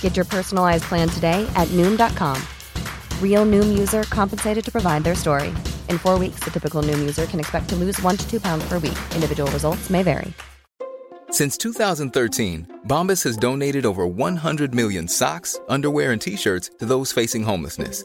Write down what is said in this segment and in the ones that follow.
Get your personalized plan today at Noom.com. Real Noom user compensated to provide their story. In four weeks, the typical Noom user can expect to lose one to two pounds per week. Individual results may vary. Since 2013, Bombas has donated over 100 million socks, underwear, and t shirts to those facing homelessness.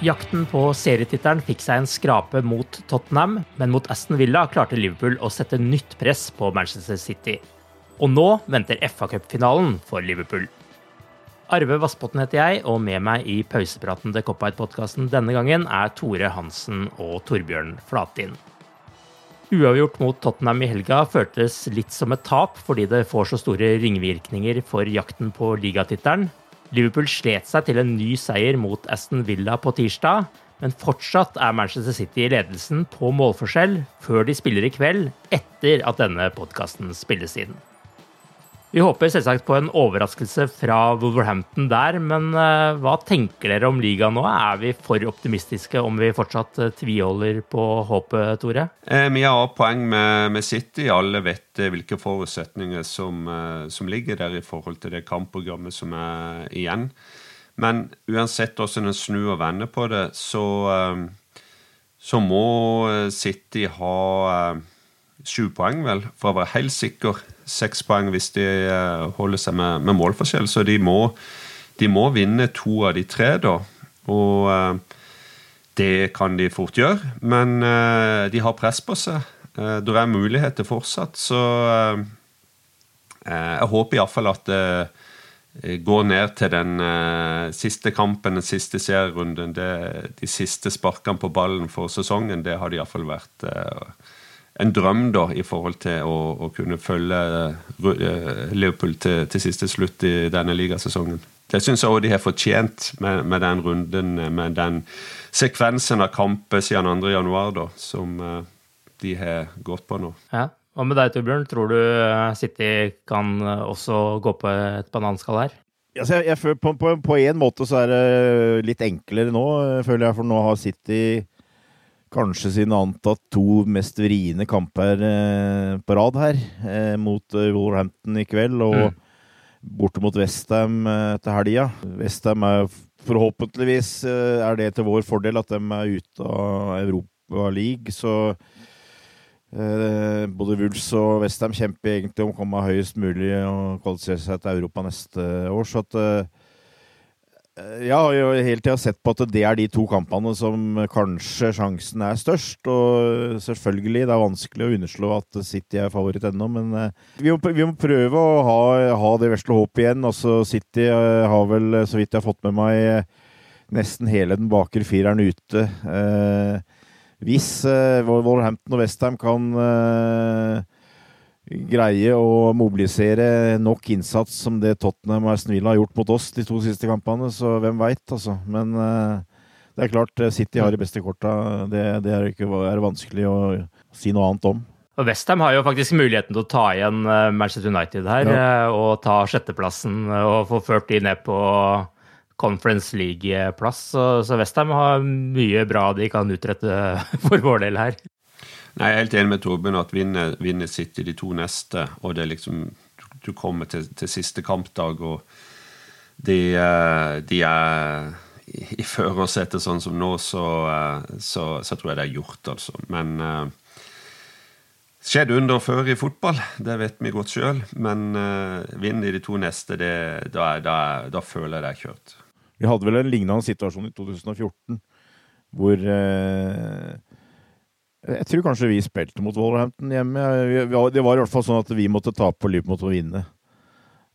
Jakten på serietittelen fikk seg en skrape mot Tottenham, men mot Aston Villa klarte Liverpool å sette nytt press på Manchester City. Og nå venter FA-cupfinalen for Liverpool. Arve Vassbotn heter jeg, og med meg i pausepraten til Cop-Out-podkasten denne gangen er Tore Hansen og Torbjørn Flatin. Uavgjort mot Tottenham i helga føltes litt som et tap, fordi det får så store ringvirkninger for jakten på ligatittelen. Liverpool slet seg til en ny seier mot Aston Villa på tirsdag, men fortsatt er Manchester City i ledelsen på målforskjell før de spiller i kveld, etter at denne podkasten spilles inn. Vi håper selvsagt på en overraskelse fra Wolverhampton der, men uh, hva tenker dere om ligaen nå? Er vi for optimistiske om vi fortsatt uh, tviholder på håpet, Tore? Eh, vi har poeng med, med, City. Alle vet eh, hvilke forutsetninger som, som, ligger der i forhold til det kampprogrammet som er igjen. Men uansett hvordan en snur og vender på det, så, så må City ha sju poeng, vel, for å være helt sikker seks poeng hvis de eh, holder seg med, med målforskjell. Så de må, de må, vinne to av de tre, da. Og uh, det kan de fort gjøre. Men uh, de har press på seg. Uh, det er muligheter fortsatt, så jeg håper iallfall at det går ned til den siste kampen, den siste serierunden. Det, de siste sparkene på ballen for sesongen, det har det iallfall vært en drøm da, i forhold til å, å kunne følge uh, Liverpool til, til, siste slutt i denne ligasesongen. Det syns jeg òg de har fortjent med, med, den runden, med den sekvensen av kamper siden 2.1, da, som uh, de har gått på nå. Ja. Hva med deg, Torbjørn? Tror du City kan også gå på et bananskall her? Altså, jeg, jeg på, på, på, en måte så er det litt enklere nå, føler jeg, for nå har City kanskje sine antatt to mest vriene kamper eh, på rad her, eh, mot eh, Wolverhampton i kveld og mm. borte mot Westham eh, til helga. Westham er forhåpentligvis eh, er det til vår fordel at de er ute av Europa League, så eh, både Wulfs og Westham kjemper egentlig om å komme høyest mulig og kvalifisere seg til Europa neste år, så at Eh, jeg har jo hele tida sett på at det er de to kampene som kanskje sjansen er størst. Og selvfølgelig, det er vanskelig å underslå at City er favoritt ennå, men eh, vi må, vi må prøve å ha, ha det vesle håpet igjen. Altså, City eh, har vel, så vidt jeg har fått med meg, nesten hele den bakre fireren ute. hvis Wolverhampton og Westham kan greie å mobilisere nok innsats som det Tottenham og Aston Villa har gjort mot oss de to siste kampene, så hvem veit, altså. Men uh, det er klart, eh, City har de beste korta. Det, det er ikke er vanskelig å si noe annet om. Og Westham har jo faktisk muligheten til å ta igjen Manchester United her ja. og ta sjetteplassen og få ført de ned på Conference League-plass. Så, så Westham har mye bra de kan utrette for vår del her. Nei, Jeg er helt enig med Torben at vinner, vinner City de to neste, og det er liksom Du kommer til, til siste kampdag, og de, eh, de er i førersetet sånn som nå, så, eh, så, så, tror jeg det er gjort, altså. Men uh, skjedde under før i fotball, det vet vi godt sjøl. Men uh, vinner de de to neste, det, da, da, da, føler jeg det er kjørt. Vi hadde vel en lignende situasjon i 2014, hvor uh, jeg tror kanskje vi spilte mot Wolverhampton hjemme. Det var i hvert fall sånn at vi måtte tape og Liverpool måtte vinne.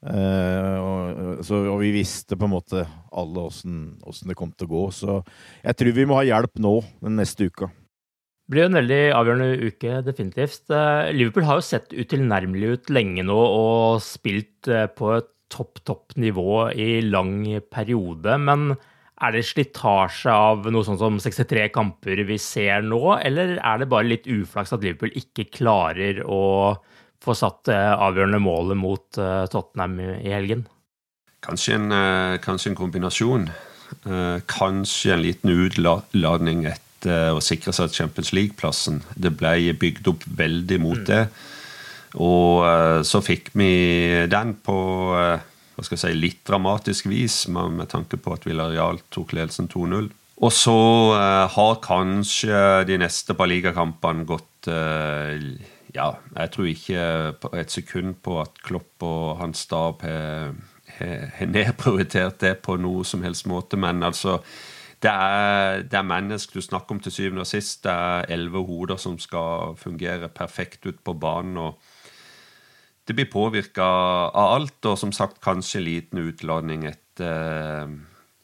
Uh, og, så, og, vi visste på en måte alle åssen det kom til å gå. Så jeg tror vi må ha hjelp nå, den neste uka. Det blir en veldig avgjørende uke, definitivt. Uh, Liverpool har jo sett utilnærmelig ut lenge nå og spilt uh, på et topp, topp nivå i lang periode. Men er det slitasje av noe sånn som 63 kamper vi ser nå, eller er det bare litt uflaks at Liverpool ikke klarer å få satt avgjørende målet mot eh, Tottenham i helgen? Kanskje en, eh, kanskje en kombinasjon. Eh, kanskje en liten utladning etter å sikre seg Champions League-plassen. Det ble bygd opp veldig mot mm. det. Og så fikk vi den på hva skal jeg si, litt dramatisk vis, med, tanke på at Villarreal tok ledelsen 2-0. Og så eh, har kanskje de neste par ligakampene gått eh, Ja, jeg tror ikke et sekund på at Klopp og hans stab har nedprioritert det på noe som helst måte, men altså det er, det er mennesk du snakker om til syvende og sist. Det er elleve hoder som skal fungere perfekt ut på banen. og det blir påvirka av alt, og som sagt kanskje liten utladning etter,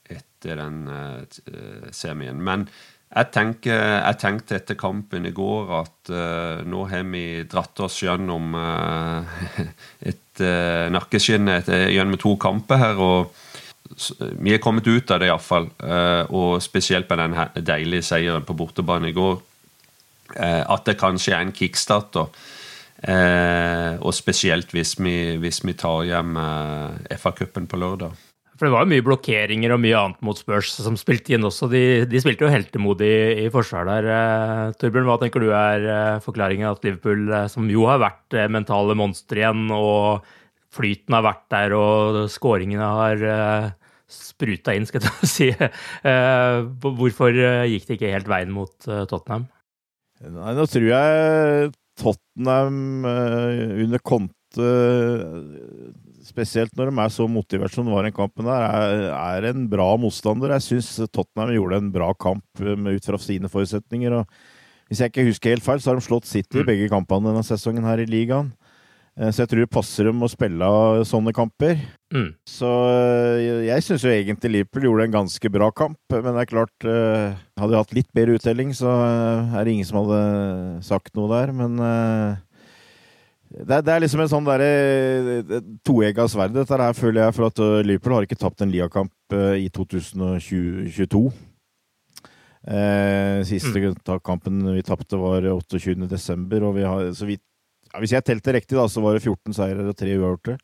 etter den uh, semien. Men jeg, tenker, jeg, tenkte etter kampen i går at uh, nå har vi dratt oss gjennom uh, et uh, nakkeskinn gjennom to kamper her. og vi er kommet ut av det iallfall, uh, og spesielt med den deilige seieren på bortebane i går. at det kanskje er en kickstart. Eh, og spesielt hvis vi, hvis vi tar hjem eh, FA-cupen på lørdag. For det var jo mye blokkeringer og mye annet mot Spurs som spilte inn også. De, de spilte jo heltemodig i, i forsvar der. Eh, Torbjørn, hva tenker du er eh, forklaringen at Liverpool, eh, som jo har vært eh, mentale monstre igjen, og flyten har vært der, og skåringene har eh, spruta inn, skal jeg si. Eh, hvorfor gikk det ikke helt veien mot Tottenham? Nei, nå tror jeg Tottenham uh, under Conte, spesielt når de er så motivert som de var i kampen, der, er, er en bra motstander. Jeg syns Tottenham gjorde en bra kamp eh, ut fra sine forutsetninger. og Hvis jeg ikke husker helt feil, så har de slått City i mm. begge kampene denne sesongen her i ligaen. Eh, så jeg tror det passer dem å spille sånne kamper. Mm. Så eh, jeg syns jo egentlig Liverpool gjorde en ganske bra kamp, men det er klart eh, Hadde de hatt litt bedre uttelling, så er det ingen som hadde sagt noe der. Men det er, det er liksom en sånn derre toegga sverd, dette her, føler jeg. For at Liverpool har ikke tapt en ligakamp i 2022. Eh, siste mm. kampen vi tapte, var 28.12., og vi har, så vidt ja, Hvis jeg telte riktig, da, så var det 14 seire og 3 uavgjorte.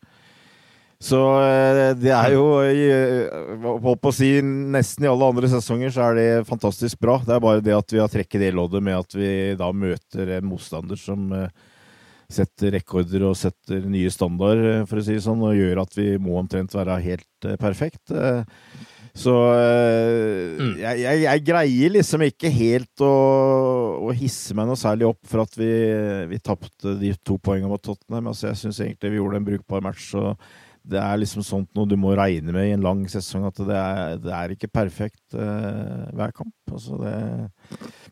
Så eh, det er jo eh, Holdt på å si nesten i alle andre sesonger så er det fantastisk bra. Det er bare det at vi har trekket det loddet med at vi da møter en motstander som eh, setter rekorder og setter nye standarder, for å si det sånn, og gjør at vi må omtrent være helt perfekt. Så eh, mm. jeg, jeg, jeg, greier liksom ikke helt å, å, hisse meg noe særlig opp for at vi, vi tapte de to poengene mot Tottenham. Altså, jeg syns egentlig vi gjorde en brukbar match. og det er liksom sånt noe du må regne med i en lang sesong, at det er, det er ikke perfekt uh, hver kamp. Altså det,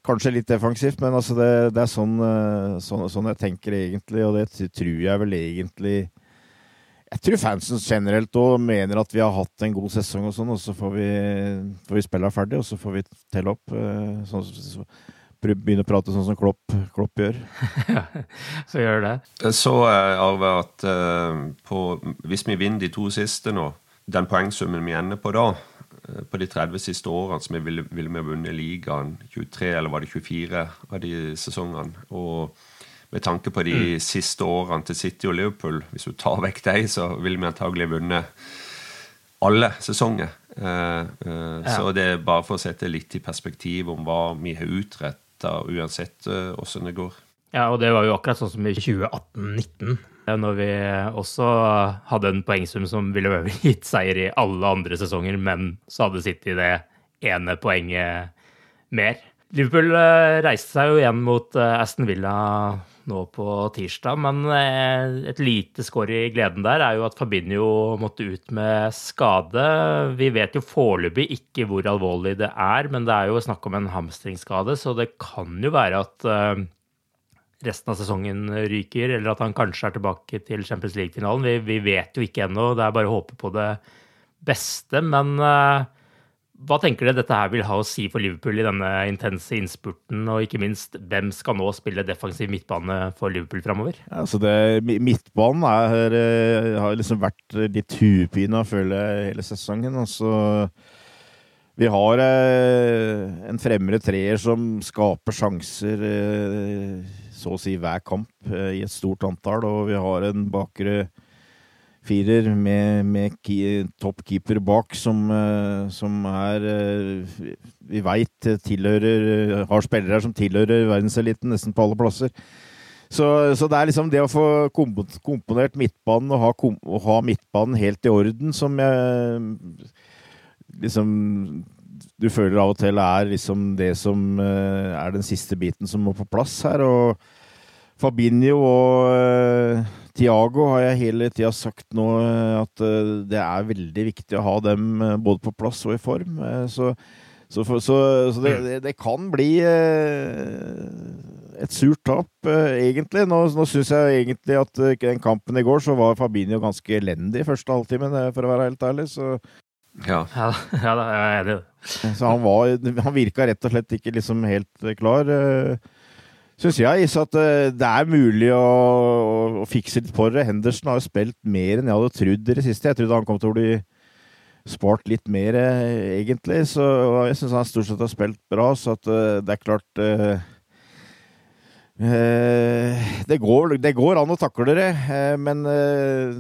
kanskje litt defensivt, men altså det, det er sånn, uh, sånn, sånn, jeg tenker egentlig, og det tror jeg vel egentlig jeg tror fansen generelt òg mener at vi har hatt en god sesong, og sånn, og så får vi, får vi spille ferdig, og så får vi telle opp. Eh, sånn, så, begynne å prate sånn som Klopp, Klopp gjør. så gjør det. Så uh, Arve, at på, hvis vi vinner de to siste nå, den poengsummen vi ender på da, på de 30 siste årene som vi ville, ville vi vunnet ligaen, 23 eller var det 24 av de sesongene, og med tanke på de mm. siste årene til City og Liverpool, hvis du tar vekk dem, så ville vi antagelig vunnet alle sesonger. Uh, uh, ja. Så det er bare for å sette litt i perspektiv om hva vi har utretta, uansett åssen uh, det går. Ja, og det var jo akkurat sånn som i 2018-19, når vi også hadde en poengsum som ville gitt seier i alle andre sesonger, men så hadde City det ene poenget mer. Liverpool eh, reiste seg jo igjen mot eh, Aston Villa nå på tirsdag, men eh, et lite skår i gleden der er jo at Fabinho måtte ut med skade. Vi vet jo foreløpig ikke hvor alvorlig det er, men det er jo snakk om en hamstringsskade, så det kan jo være at resten av sesongen ryker, eller at han kanskje er tilbake til Champions League-finalen. Vi, vi, vet jo ikke ennå, det er bare å håpe på det beste. Men hva tenker dere dette her vil ha å si for Liverpool i denne intense innspurten, og ikke minst, hvem skal nå spille defensiv midtbane for Liverpool framover? Altså midtbanen er, eh, har liksom vært litt huepine, føler jeg, hele sesongen. Altså, vi har eh, en fremre treer som skaper sjanser eh, så å si hver kamp i et stort antall, og vi har en bakre firer med, med toppkeeper bak, som, eh, som er eh, Vi veit tilhører Har spillere som tilhører verdenseliten nesten på alle plasser. Så, så, det er liksom det å få komponert midtbanen og ha, og ha midtbanen helt i orden som jeg liksom du føler av og til er liksom det som eh, er den siste biten som må på plass her. Og Fabinho og Tiago har jeg hele tida sagt nå eh, at eh, det er veldig viktig å ha dem eh, både på plass og i form. Så, så, for, så, så det, det, det, kan bli et surt tap, egentlig. Nå, nå syns jeg egentlig at den kampen i går så var Fabinho ganske elendig i første halvtimen, for å være helt ærlig. Så ja. ja, ja jeg er enig. Så han, var, han virka rett og slett ikke liksom helt klar syns jeg. At eh, det er mulig å, å, fikse litt på det. Henderson har jo spilt mer enn jeg hadde trodd i det siste. Jeg trodde han kom til å bli spart litt mer, eh, egentlig. Så jeg syns han stort sett har spilt bra, så at eh, det er klart det går, det går, an å takle det, men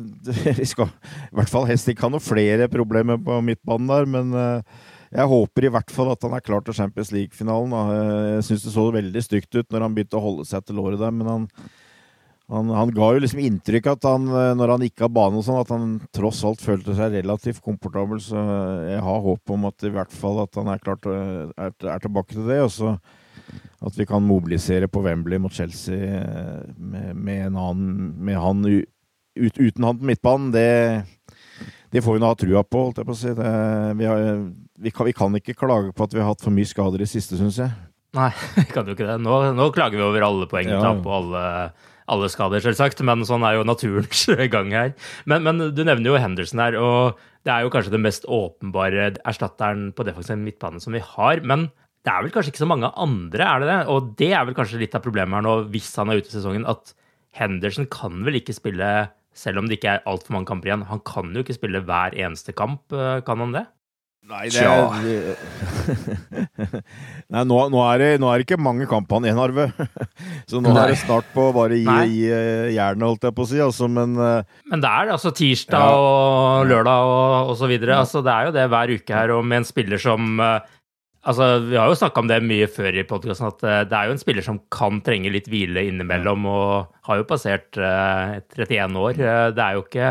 vi skal i hvert fall helst ikke ha noen flere problemer på midtbanen der. Men jeg håper i hvert fall at han er klar til Champions League-finalen. Jeg syns det så veldig stygt ut når han begynte å holde seg til låret der, men han, han, han, ga jo liksom inntrykk at han, når han gikk av banen og sånn, at han tross alt følte seg relativt komfortabel. Så jeg har håp om at i hvert fall at han er, klart, er, er tilbake til det. Og så at vi kan mobilisere på Wembley mot Chelsea med, med, annen, med han ut, uten han på midtbanen. Det det får vi nå ha trua på, holdt jeg på å si. Det, vi, har, vi, kan, vi, kan, ikke klage på at vi har hatt for mye skader i siste, syns jeg. Nei, vi kan jo ikke det. Nå, nå klager vi over alle poengtap ja. og alle, alle, skader, selvsagt. Men sånn er jo naturens gang her. Men, men, du nevner jo Henderson her, og det er jo kanskje den mest åpenbare erstatteren på defensiv midtbane som vi har. Men det er vel kanskje ikke så mange andre, er det det? Og det er vel kanskje litt av problemet her nå, hvis han er ute i sesongen, at Henderson kan vel ikke spille selv om det ikke er altfor mange kamper igjen. Han kan jo ikke spille hver eneste kamp, eh, kan han det? Nei, det er Nei, nå, nå, er det, nå, er det, ikke mange kamper han igjen, Arve. Så nå Nei. er det snart på å bare gi, gi eh, jernet, holdt jeg på å si. Altså, men, eh, men det er det, altså tirsdag ja. og lørdag og, og så videre. Altså, det er jo det hver uke her, og med en spiller som Altså, Vi har jo snakka om det mye før i podkasten, at uh, det er jo en spiller som kan trenge litt hvile innimellom, og har jo passert eh, 31 år. Uh, det er jo ikke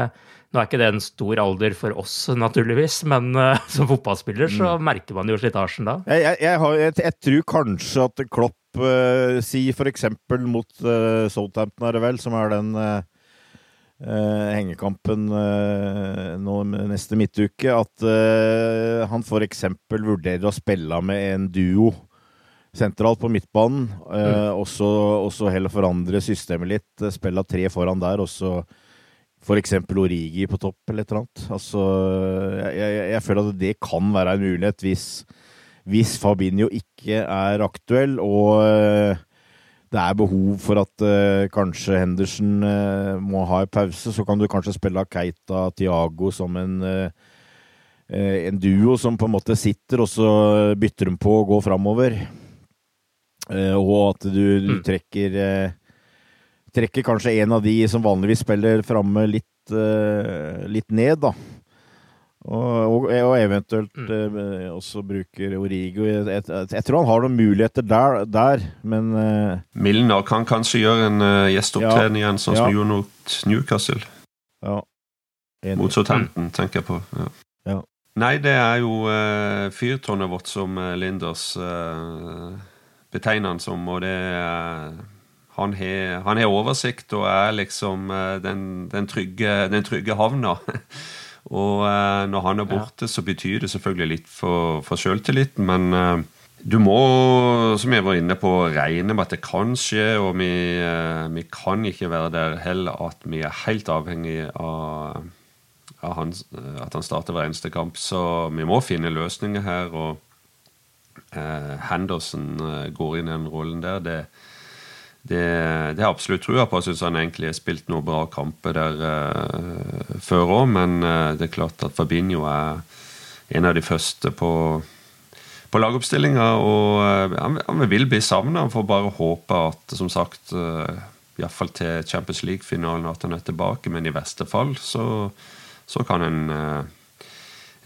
Nå er ikke det en stor alder for oss, naturligvis, men som fotballspiller så mm. merker man jo slitasjen da. Jeg, jeg, jeg, har, jeg, tror kanskje at Klopp eh, sier f.eks. mot uh, Southampton, er det vel, som er den hengekampen uh, nå neste midtuke, at uh, han f.eks. vurderer å spille med en duo sentralt på midtbanen, mm. og så heller forandre systemet litt. Spille tre foran der, og så f.eks. Origi på topp, eller et eller annet. Altså, jeg, jeg, jeg, føler at det kan være en mulighet hvis, hvis Fabinho ikke er aktuell, og det er behov for at uh, kanskje Henderson uh, må ha en pause, så kan du kanskje spille Keita Tiago som en, uh, en duo som på en måte sitter, og så bytter de på å gå framover. og at du, du mm. trekker trekker kanskje en av de som vanligvis spiller framme, litt, litt ned, da. Og, og, og eventuelt mm. eh, også bruker Origo. Jeg, jeg, jeg, tror han har noen muligheter der, der men eh, Milner kan kanskje gjøre en uh, gjesteopptreden ja, igjen, sånn som ja. gjorde mot Newcastle. Ja. Mot Southampton, mm. tenker jeg på. Ja. ja. Nei, det er jo uh, fyrtårnet vårt som Linders betegner han som, og det er han har, oversikt og er liksom den, den, trygge, den trygge havna. Og eh, når han er borte, så betyr det selvfølgelig litt for, for sjøltilliten, men eh, du må, som jeg var inne på, regne med at det kan skje, og vi, eh, vi kan ikke være der heller at vi er helt avhengig av, av han, at han starter hver eneste kamp. Så vi må finne løsninger her, og eh, Henderson går inn i den rollen der. det det, det har jeg absolutt trua på. Jeg syns han egentlig har spilt noen bra kamper der uh, før òg, men uh, det er klart at Fabinho er en av de første på, på lagoppstillinga. Og uh, han, han, vil bli savna. Han får bare håpe at, som sagt, uh, iallfall til Champions League-finalen, at han er tilbake. Men i verste fall så, så kan en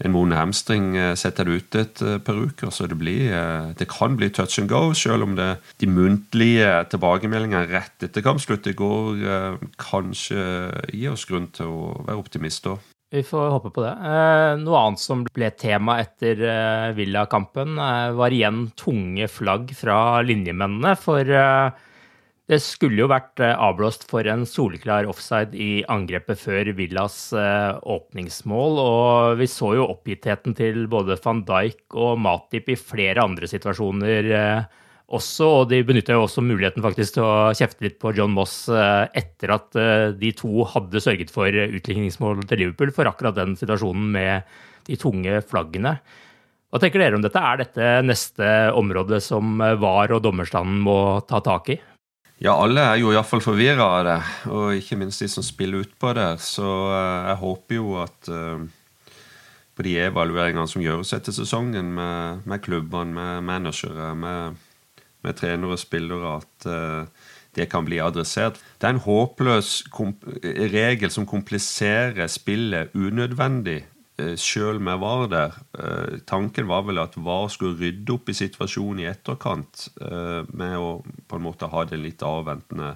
en vond hamstring eh, setter det ut et eh, par uker. Så det, blir, eh, det kan bli touch and go, selv om det, de muntlige tilbakemeldingene rett etter kampslutt i går kanskje gir oss grunn til å være optimister. Vi får håpe på det. Noe annet som ble tema etter Villa-kampen, var igjen tunge flagg fra linjemennene. For det skulle jo vært eh, avblåst for en soleklar offside i angrepet før Villas eh, åpningsmål, og vi så jo oppgittheten til både van Dijk og Matip i flere andre situasjoner eh, også, og de benytta jo også muligheten faktisk til å kjefte litt på John Moss etter at de to hadde sørget for utligningsmål til Liverpool for akkurat den situasjonen med de tunge flaggene. Hva tenker dere om dette? Er dette neste område som VAR og dommerstanden må ta tak i? Ja, alle er jo iallfall forvirra av det, og ikke minst de som spiller utpå der. Så uh, jeg håper jo at uh, på de evalueringene som gjøres etter sesongen, med, med klubbene, med managere, med, med trenere og spillere, at uh, det kan bli adressert. Det er en håpløs regel som kompliserer spillet unødvendig Eh, sjøl vi var der. Eh, tanken var vel at VAR skulle rydde opp i situasjonen i etterkant eh, med å på en måte ha det litt avventende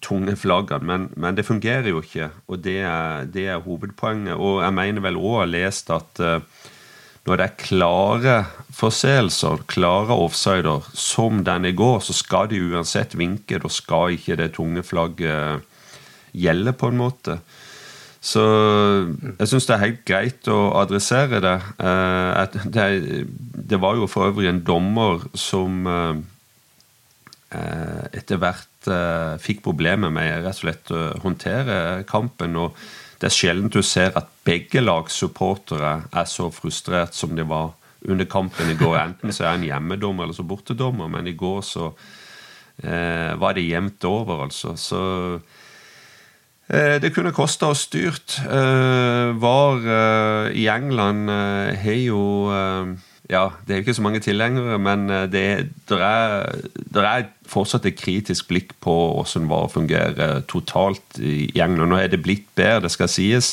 tunge flaggene. Men, men, det fungerer jo ikke, og det er, det er hovedpoenget. Og jeg mener vel òg å lest at når det er klare forseelser, klare offsider, som den i går, så skal de uansett vinke. Da skal ikke det tunge flagget gjelde, på en måte. Så jeg syns det er helt greit å adressere det. Eh, det, det, var jo for øvrig en dommer som eh, eh, etter hvert fikk problemer med rett og slett å håndtere kampen. og Det er sjelden du ser at begge lags supportere er så frustrert som de var under kampen i går. Enten så er han hjemmedommer eller så bortedommer, men i går så eh, var det jevnt over, altså. Så det kunne kosta oss dyrt. Eh, var eh, i England har jo ja, det er ikke så mange tilhengere, men det, der er, der er fortsatt et kritisk blikk på hvordan VAR fungerer totalt i England. Nå er det blitt bedre, det skal sies,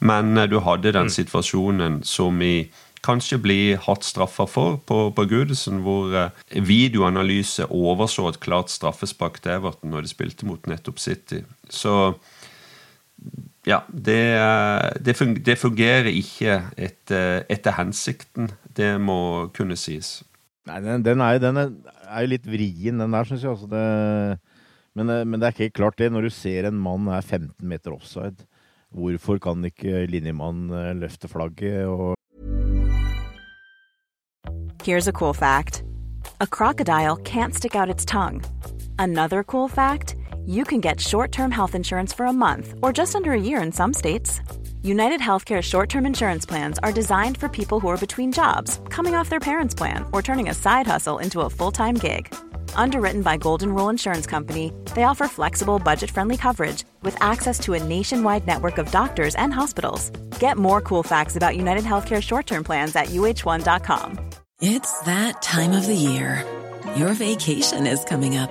men du hadde den mm. situasjonen som vi kanskje blir hardt straffa for på, på Gudesen, hvor videoanalyse overså et klart straffespark til Everton når de spilte mot nettopp City. Så ja, det, det, fungerer ikke etter, etter, hensikten. Det må kunne sies. Nei, den, den, er, den er, er, jo litt vrien, den der, syns jeg. Altså det, men, men, det er ikke helt klart, det. Når du ser en mann er 15 meter offside, hvorfor kan ikke linjemannen eh, løfte flagget og Here's a cool fact. A crocodile can't stick out its tongue. Another cool fact. You can get short term health insurance for a month or just under a year in some states. United Healthcare short term insurance plans are designed for people who are between jobs, coming off their parents' plan, or turning a side hustle into a full time gig. Underwritten by Golden Rule Insurance Company, they offer flexible, budget friendly coverage with access to a nationwide network of doctors and hospitals. Get more cool facts about United Healthcare short term plans at uh1.com. It's that time of the year. Your vacation is coming up.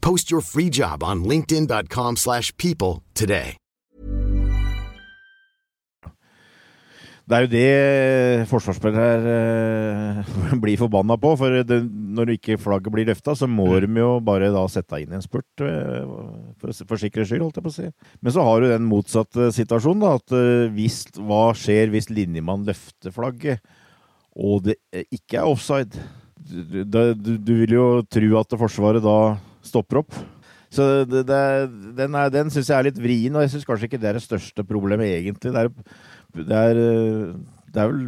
Post your free job on linkedin.com/people slash people today. Det er jo det forsvarsspillere eh, blir forbanna på. For det, når ikke flagget blir løfta, så må de jo bare da sette inn en spurt. eh, For, for sikkerhets skyld, holdt jeg på å si. Men så har du den motsatte situasjonen, da. At eh, hvis, hva skjer hvis linjemann løfter flagget, og det ikke er offside? Du, du, du vil jo tro at Forsvaret da stopper opp. Så det, det, den, er- den syns jeg er litt vrien, og jeg syns kanskje ikke det er det største problemet, egentlig. Det er, det er, eh, det er vel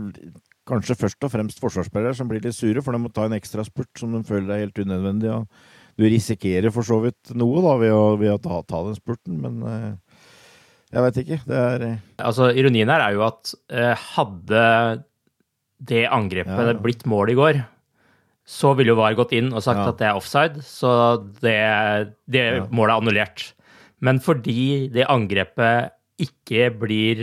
kanskje først og fremst forsvarsspillere som blir litt sure, for de må ta en ekstra spurt som de føler er helt unødvendig. Og du risikerer for så vidt noe da ved å, ved å ta, ta den spurten, men eh, jeg veit ikke. Det er eh, Altså, Ironien her er jo at hadde det angrepet Ja. blitt mål i går, så ville jo VAR gått inn og sagt Ja. at det er offside, så det, det målet er annullert. Men fordi det angrepet ikke blir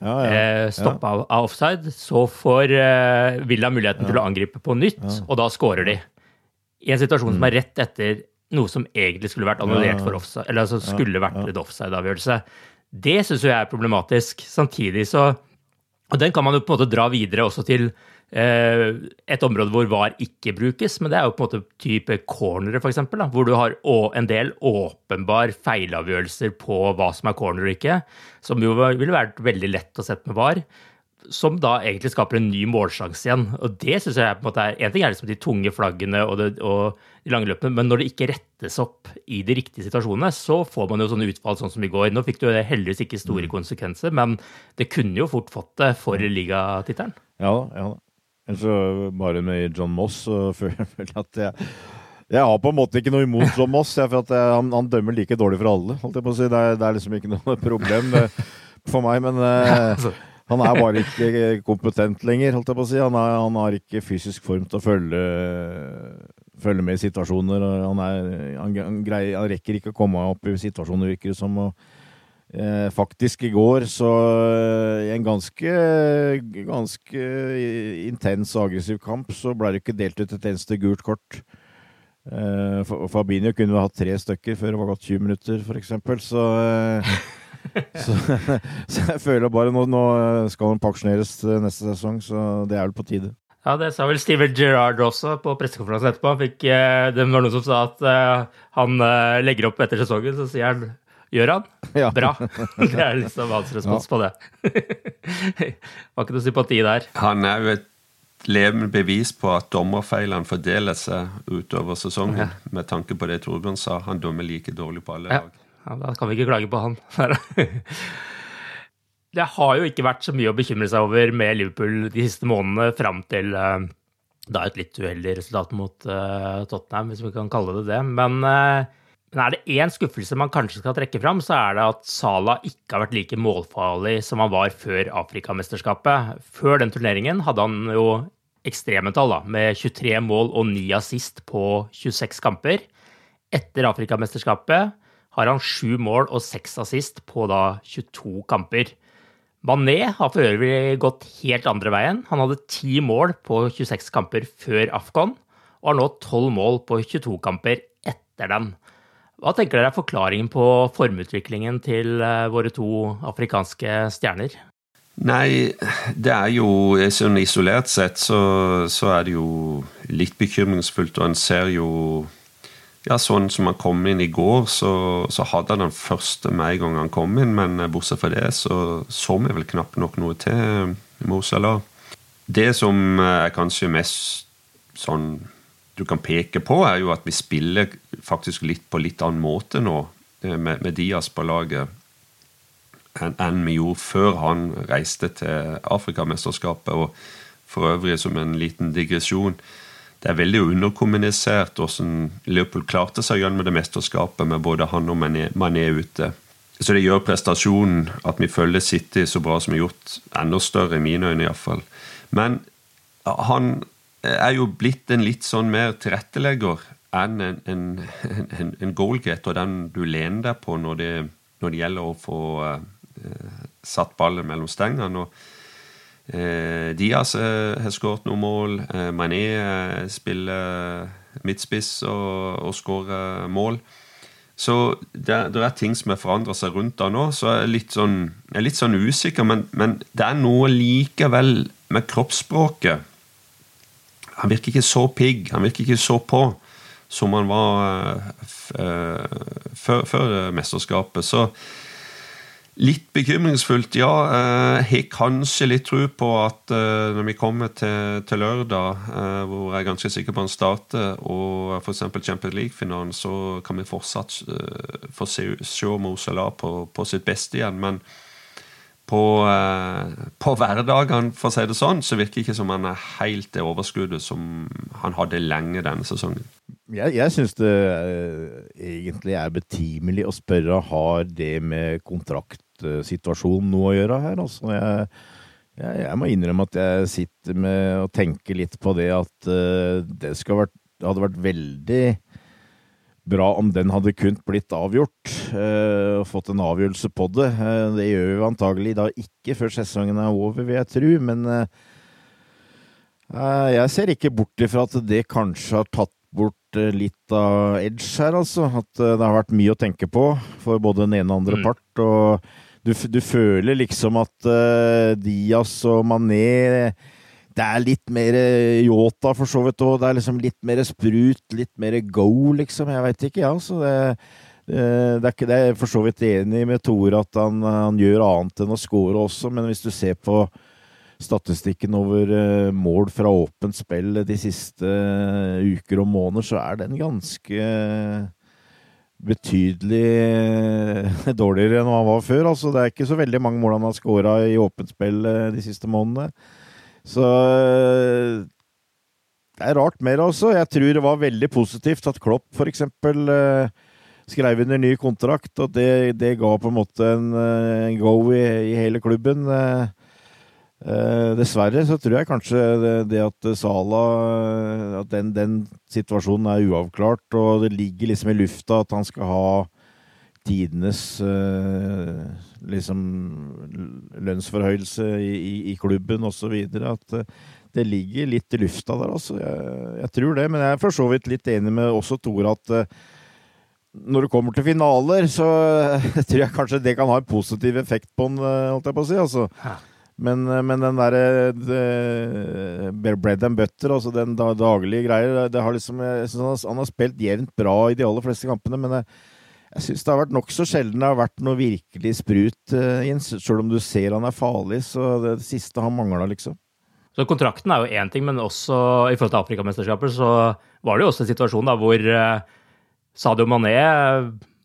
ja, ja. eh, stoppa av, av offside, så får eh, Villa muligheten til å angripe på nytt, og da scorer de. I en situasjon som er rett etter noe som egentlig skulle vært annullert Ja. for offside, eller altså skulle vært ja. en offside-avgjørelse. Det syns jeg er problematisk. Samtidig så Og den kan man jo på en måte dra videre også til et område hvor VAR ikke brukes, men det er jo på en måte type cornere, f.eks., hvor du har en del åpenbar feilavgjørelser på hva som er corner og ikke, som jo ville vært veldig lett å sette med VAR som da egentlig skaper en ny målsjanse igjen. Og det syns jeg på en måte er En ting er liksom de tunge flaggene og, det, og de lange løpene, men når det ikke rettes opp i de riktige situasjonene, så får man jo sånne utfall sånn som i går. Nå fikk du jo heldigvis ikke store konsekvenser, men det kunne jo fort fått det for ligatittelen. Ja ja så bare med John Moss så føler jeg at jeg jeg har på en måte ikke noe imot John Moss, jeg, for at jeg, han, han dømmer like dårlig for alle. holdt jeg på å si. Det er, det er liksom ikke noe problem for meg, men uh, han er bare ikke kompetent lenger, holdt jeg på å si. Han, er, han har ikke fysisk form til å følge, følge med i situasjoner. Han, er, han, greier, han rekker ikke å komme opp i situasjoner, virker det som. og Eh, faktisk i går så eh, i en ganske, ganske intens og aggressiv kamp så ble det ikke delt ut et eneste gult kort. Eh, Fabinho kunne hatt tre stykker før det var gått 20 minutter, f.eks. Så, eh, så, så jeg føler bare nå, nå skal han pensjoneres eh, neste sesong, så det er vel på tide. Ja, det sa vel Steven Gerrard også på pressekonferansen etterpå. Han Fikk, eh, det var noen som sa at eh, han eh, legger opp etter sesongen, så sier han Gjør han? Ja. Bra. Det er liksom hans respons på det. Var ikke noe sympati der. Han er jo et levende bevis på at dommerfeilene fordeler seg utover sesongen. Med tanke på det Torbjørn sa, han dømmer like dårlig på alle Ja. lag. Ja, da kan vi ikke klage på han. det har jo ikke vært så mye å bekymre seg over med Liverpool de siste månedene fram til uh, da et litt uheldig resultat mot uh, Tottenham, hvis vi kan kalle det det. Men, uh, men er det én skuffelse man kanskje skal trekke fram, så er det at Salah ikke har vært like målfarlig som han var før Afrikamesterskapet. Før den turneringen hadde han jo ekstreme tall, da, med 23 mål og 9 assist på 26 kamper. Etter Afrikamesterskapet har han 7 mål og 6 assist på da 22 kamper. Mané har for øvrig gått helt andre veien. Han hadde 10 mål på 26 kamper før Afghan, og har nå tolv mål på 22 kamper etter den. Hva tenker dere er forklaringen på formutviklingen til eh, våre to afrikanske stjerner? Nei, det er jo sånn Isolert sett så, så er det jo litt bekymringsfullt, og en ser jo ja, sånn som han kom inn i går, så, så hadde han den første med en gang han kom inn. Men bortsett fra det så så vi vel knapt nok noe til Mosala. Det som er kanskje mest sånn du kan peke på, er jo at vi spiller faktisk litt på litt annen måte nå eh, med, med Dias på laget enn en vi gjorde før han reiste til Afrikamesterskapet. Og for øvrig, som en liten digresjon, det er veldig underkommunisert hvordan Liverpool klarte seg gjennom det mesterskapet med både han og Mané ute. Så det gjør prestasjonen, at vi følger City så bra som vi har gjort, enda større i mine øyne iallfall. Men han er jo blitt en litt sånn mer tilrettelegger enn en, en, en, en goalgetter, den du lener deg på når det, når det gjelder å få uh, satt ballen mellom stengene. og Eh, Diaz eh, har skåret noen mål. Eh, Mané spiller midtspiss og, og skårer mål. Så det, det, er ting som har forandra seg rundt da nå. Så jeg er litt sånn, er litt sånn usikker, men, men, det er noe likevel med kroppsspråket. Han virker ikke så pigg, han virker ikke så på som han var før, før mesterskapet. Så Litt bekymringsfullt, ja. Jeg har kanskje litt tro på at eh, når vi kommer til, til lørdag, eh, hvor jeg er ganske sikker på han starter, og f.eks. Champions League-finalen, så kan vi fortsatt eh, få se, se Mo Salah på, på, sitt beste igjen. Men på, på hverdagene, for å si det sånn, så virker det ikke som han er helt det overskuddet som han hadde lenge denne sesongen. Jeg, jeg syns det egentlig er betimelig å spørre har det med kontraktsituasjonen noe å gjøre her. Altså, jeg, jeg, jeg, må innrømme at jeg sitter med og tenker litt på det at uh, det vært, hadde vært veldig bra om den hadde kunnet blitt avgjort, uh, og fått en avgjørelse på det. Uh, det gjør vi antagelig da ikke før sesongen er over, vil jeg tro, men jeg ser ikke bort ifra at det kanskje har tatt bort litt av edge her, altså. At det har vært mye å tenke på for både den ene og andre mm. part. og du, du føler liksom at uh, Diaz og Mané det er litt mer Yota, for så vidt og Det er liksom litt mer sprut, litt mer go, liksom. Jeg veit ikke, ja. Så det, det, det, er ikke det. Jeg er for så vidt enig med Tore at han, han, gjør annet enn å score også, men hvis du ser på statistikken over uh, mål fra åpent spill de siste uker og måneder, så er den ganske betydelig eh, dårligere enn han var før. Altså, det er ikke så veldig mange mål han har skåra i åpent spill eh, de siste månedene. Så eh, det er rart mer, altså. Jeg tror det var veldig positivt at Klopp f.eks. skrev under ny kontrakt, og det, det, ga på en måte en, en go i, i hele klubben. Eh, dessverre så tror jeg kanskje det at Sala At den, den, situasjonen er uavklart, og det ligger liksom i lufta at han skal ha tidenes uh, liksom lønnsforhøyelse i, i, i klubben osv. At uh, det ligger litt i lufta der, altså. Jeg, jeg, tror det. Men jeg er for så vidt litt enig med også Tore at uh, når det kommer til finaler, så tror jeg kanskje det kan ha en positiv effekt på den, holdt jeg på å si. altså. Men, men, den derre de, bread and butter, altså den daglige det har liksom, Jeg syns han, har spilt jevnt bra i de aller fleste kampene, men jeg, jeg syns det har vært nokså sjelden det har vært noe virkelig sprut Jens. inn. Selv om du ser han er farlig, så det, siste har mangla, liksom. Så Kontrakten er jo én ting, men også i forhold til Afrikamesterskapet så var det jo også en situasjon da hvor uh, Sadio Mané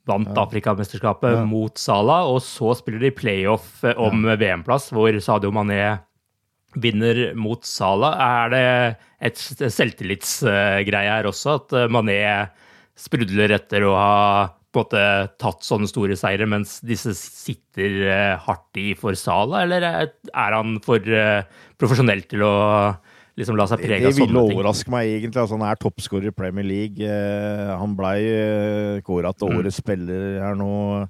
vant Ja. Afrikamesterskapet Ja. mot Salah, og så spiller de playoff om om VM-plass, hvor Sadio Mané vinner mot Salah. Er det et selvtillitsgreie her også, at eh, Mané sprudler etter å ha på en måte tatt sånne store seire, mens disse sitter eh, hardt i for Sala, eller er han for eh, profesjonell til å liksom la seg prege av sånne ting? overraske meg egentlig. Altså, han er toppskårer i Premier League. Eh, han blei kåra til Mm. spiller her nå.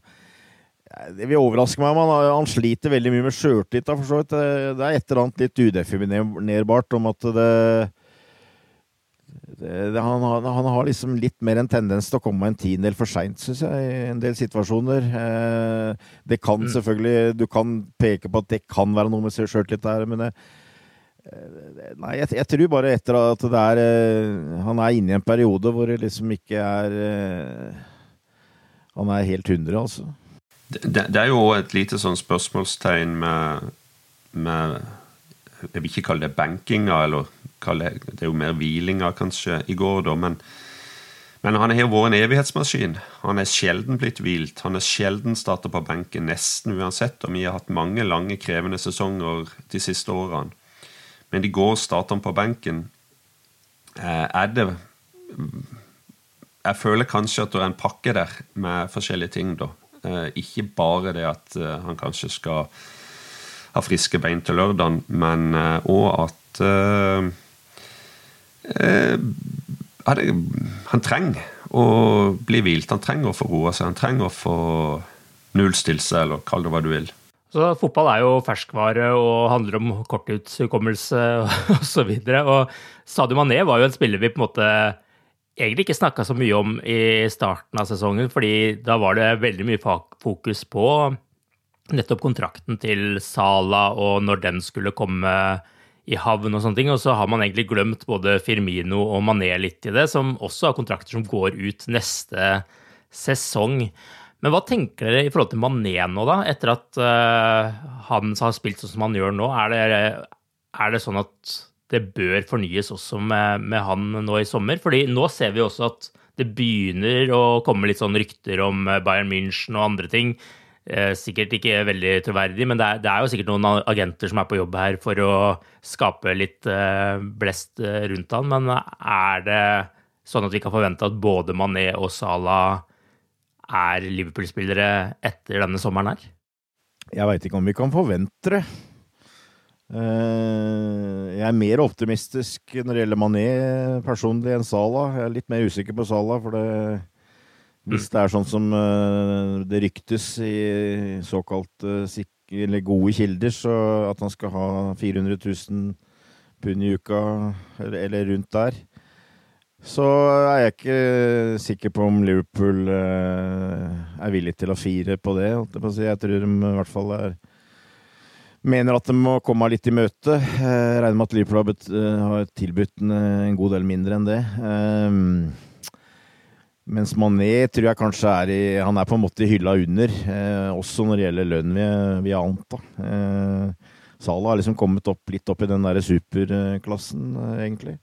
Det vil overraske meg, men han, sliter veldig mye med sjøltillit. Det det er et eller annet litt udefinerbart om at det, han, har- han har liksom litt mer en tendens til å komme en tiendedel for seint, syns jeg, i en del situasjoner. Eh, det kan Mm. selvfølgelig Du kan peke på at det kan være noe med sjøltillit der, men det, Nei, jeg, jeg tror bare etter at det er eh, Han er inne i en periode hvor det liksom ikke er eh, Han er helt 100, altså. Det, det det er jo et lite sånn spørsmålstegn med, med Jeg vil ikke kalle det bankinga, eller kalle det, er jo mer hvilinga kanskje i går, da, men, men han har vært en evighetsmaskin. Han er sjelden blitt hvilt. Han er sjelden starta på benken, nesten uansett. Og vi har hatt mange lange, krevende sesonger de siste årene. Men i går starta han på benken. Eh, er det Jeg føler kanskje at det er en pakke der med forskjellige ting, da. Eh, ikke bare det at eh, han kanskje skal ha friske bein til lørdagen, men òg at det, Han trenger å bli hvilt. Han trenger å få roa seg. Han trenger å få nullstilt seg, eller kall det hva du vil. Så fotball er jo ferskvare og handler om korttidshukommelse osv. Sadio Mané var jo en spiller vi på en måte egentlig ikke snakka så mye om i starten av sesongen, fordi da var det veldig mye fokus på nettopp kontrakten til Sala og når den skulle komme i havn og sånne ting. Og så har man egentlig glemt både Firmino og Mané litt i det, som også har kontrakter som går ut neste sesong. Men hva tenker dere i forhold til Mané nå, da? Etter at uh, han har spilt sånn som han gjør nå. Er det, er det sånn at det bør fornyes også med, med han nå i sommer? Fordi nå ser vi også at det begynner å komme litt sånn rykter om eh, Bayern München og andre ting. Eh, sikkert ikke veldig troverdig, men det er, det er jo sikkert noen agenter som er på jobb her for å skape litt eh, blest eh, rundt han. Men er det sånn at vi kan forvente at både Mané og Salah er Liverpool-spillere etter denne sommeren her? Jeg veit ikke om vi kan forvente det. Jeg er mer optimistisk når det gjelder Mané personlig enn Salah. Jeg er litt mer usikker på Salah, for det Hvis det er sånn som eh, det ryktes i såkalt eh, sik- eller gode kilder, så at han skal ha 400 000 pund i uka, eller, eller rundt der, så er jeg ikke sikker på om Liverpool eh, er villig til å fire på det. Jeg, tror de i hvert fall er mener at de må komme litt i møte. Jeg regner med at Liverpool har, tilbudt en, en god del mindre enn det. Mens Mané tror jeg kanskje er i Han er på en måte hylla under, eh, også når det gjelder lønn, vil vi jeg anta. Eh, Salah har liksom kommet opp, litt opp i den der superklassen, eh, egentlig.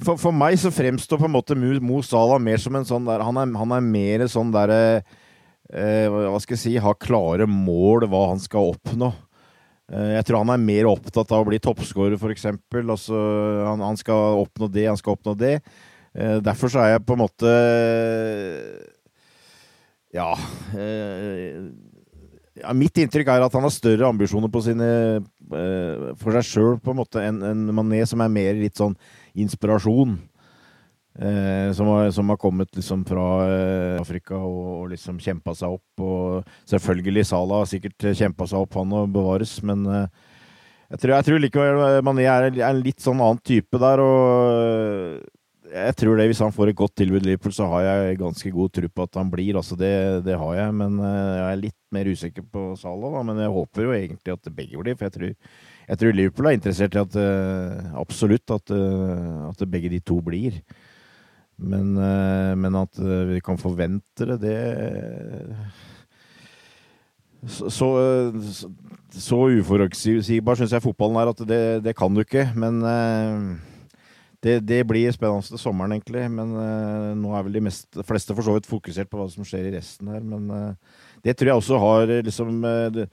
For, for meg så fremstår på en måte Mo, Mo Salah mer som en sånn der Han er, han er mer sånn derre eh, Hva skal jeg si Ha klare mål, hva han skal oppnå. Eh, Jeg tror han er mer opptatt av å bli toppskårer, f.eks. Altså, han, han skal oppnå det, han skal oppnå det. Eh, Derfor så er jeg på en måte Ja, eh, ja Mitt inntrykk er at han har større ambisjoner på sine, eh, for seg sjøl enn en Mané, som er mer litt sånn inspirasjon. Eh, som, har, som har kommet liksom fra eh, Afrika og, og liksom kjempa seg opp. Og selvfølgelig Salah har sikkert kjempa seg opp, han og bevares, men eh, jeg, tror, jeg tror likevel Mané er, er en litt sånn annen type der. og jeg tror det, Hvis han får et godt tilbud Liverpool, så har jeg ganske god tro på at han blir. altså Det, det har jeg, men eh, jeg er litt mer usikker på Salah. da, Men jeg håper jo egentlig at begge blir. For jeg tror, jeg tror Liverpool er interessert i at eh, absolutt at, eh, at begge de to blir. Men, men at vi kan forvente det, det Så, så, så, uforutsigbar syns jeg fotballen er at det, det kan du ikke. Men det, det, blir spennende til sommeren, egentlig. Men uh, nå er vel de mest, fleste for så vidt fokusert på hva som skjer i resten her. Men uh, det tror jeg også har liksom uh, det,